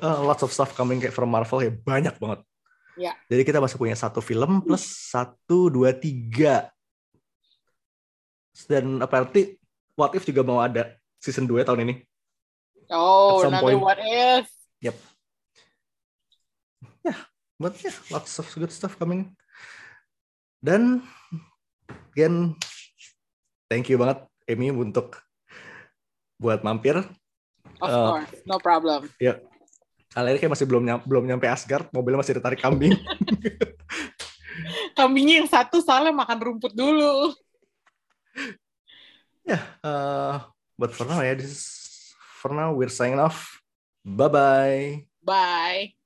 uh, lots of stuff coming kayak from Marvel ya banyak banget Ya. jadi kita masih punya satu film plus satu dua tiga dan apparently What If juga mau ada season 2 tahun ini Oh, another point. what if. Yep. Yeah, but yeah, lots of good stuff coming. Dan again, thank you banget Amy untuk buat mampir. Of Uh, course, no problem. Ya, kali ini kayak masih belum nyam- belum nyampe Asgard, mobilnya masih ditarik kambing. Kambingnya yang satu soalnya makan rumput dulu. ya, uh, but for now ya, this is, for now we're signing off. Bye bye. Bye.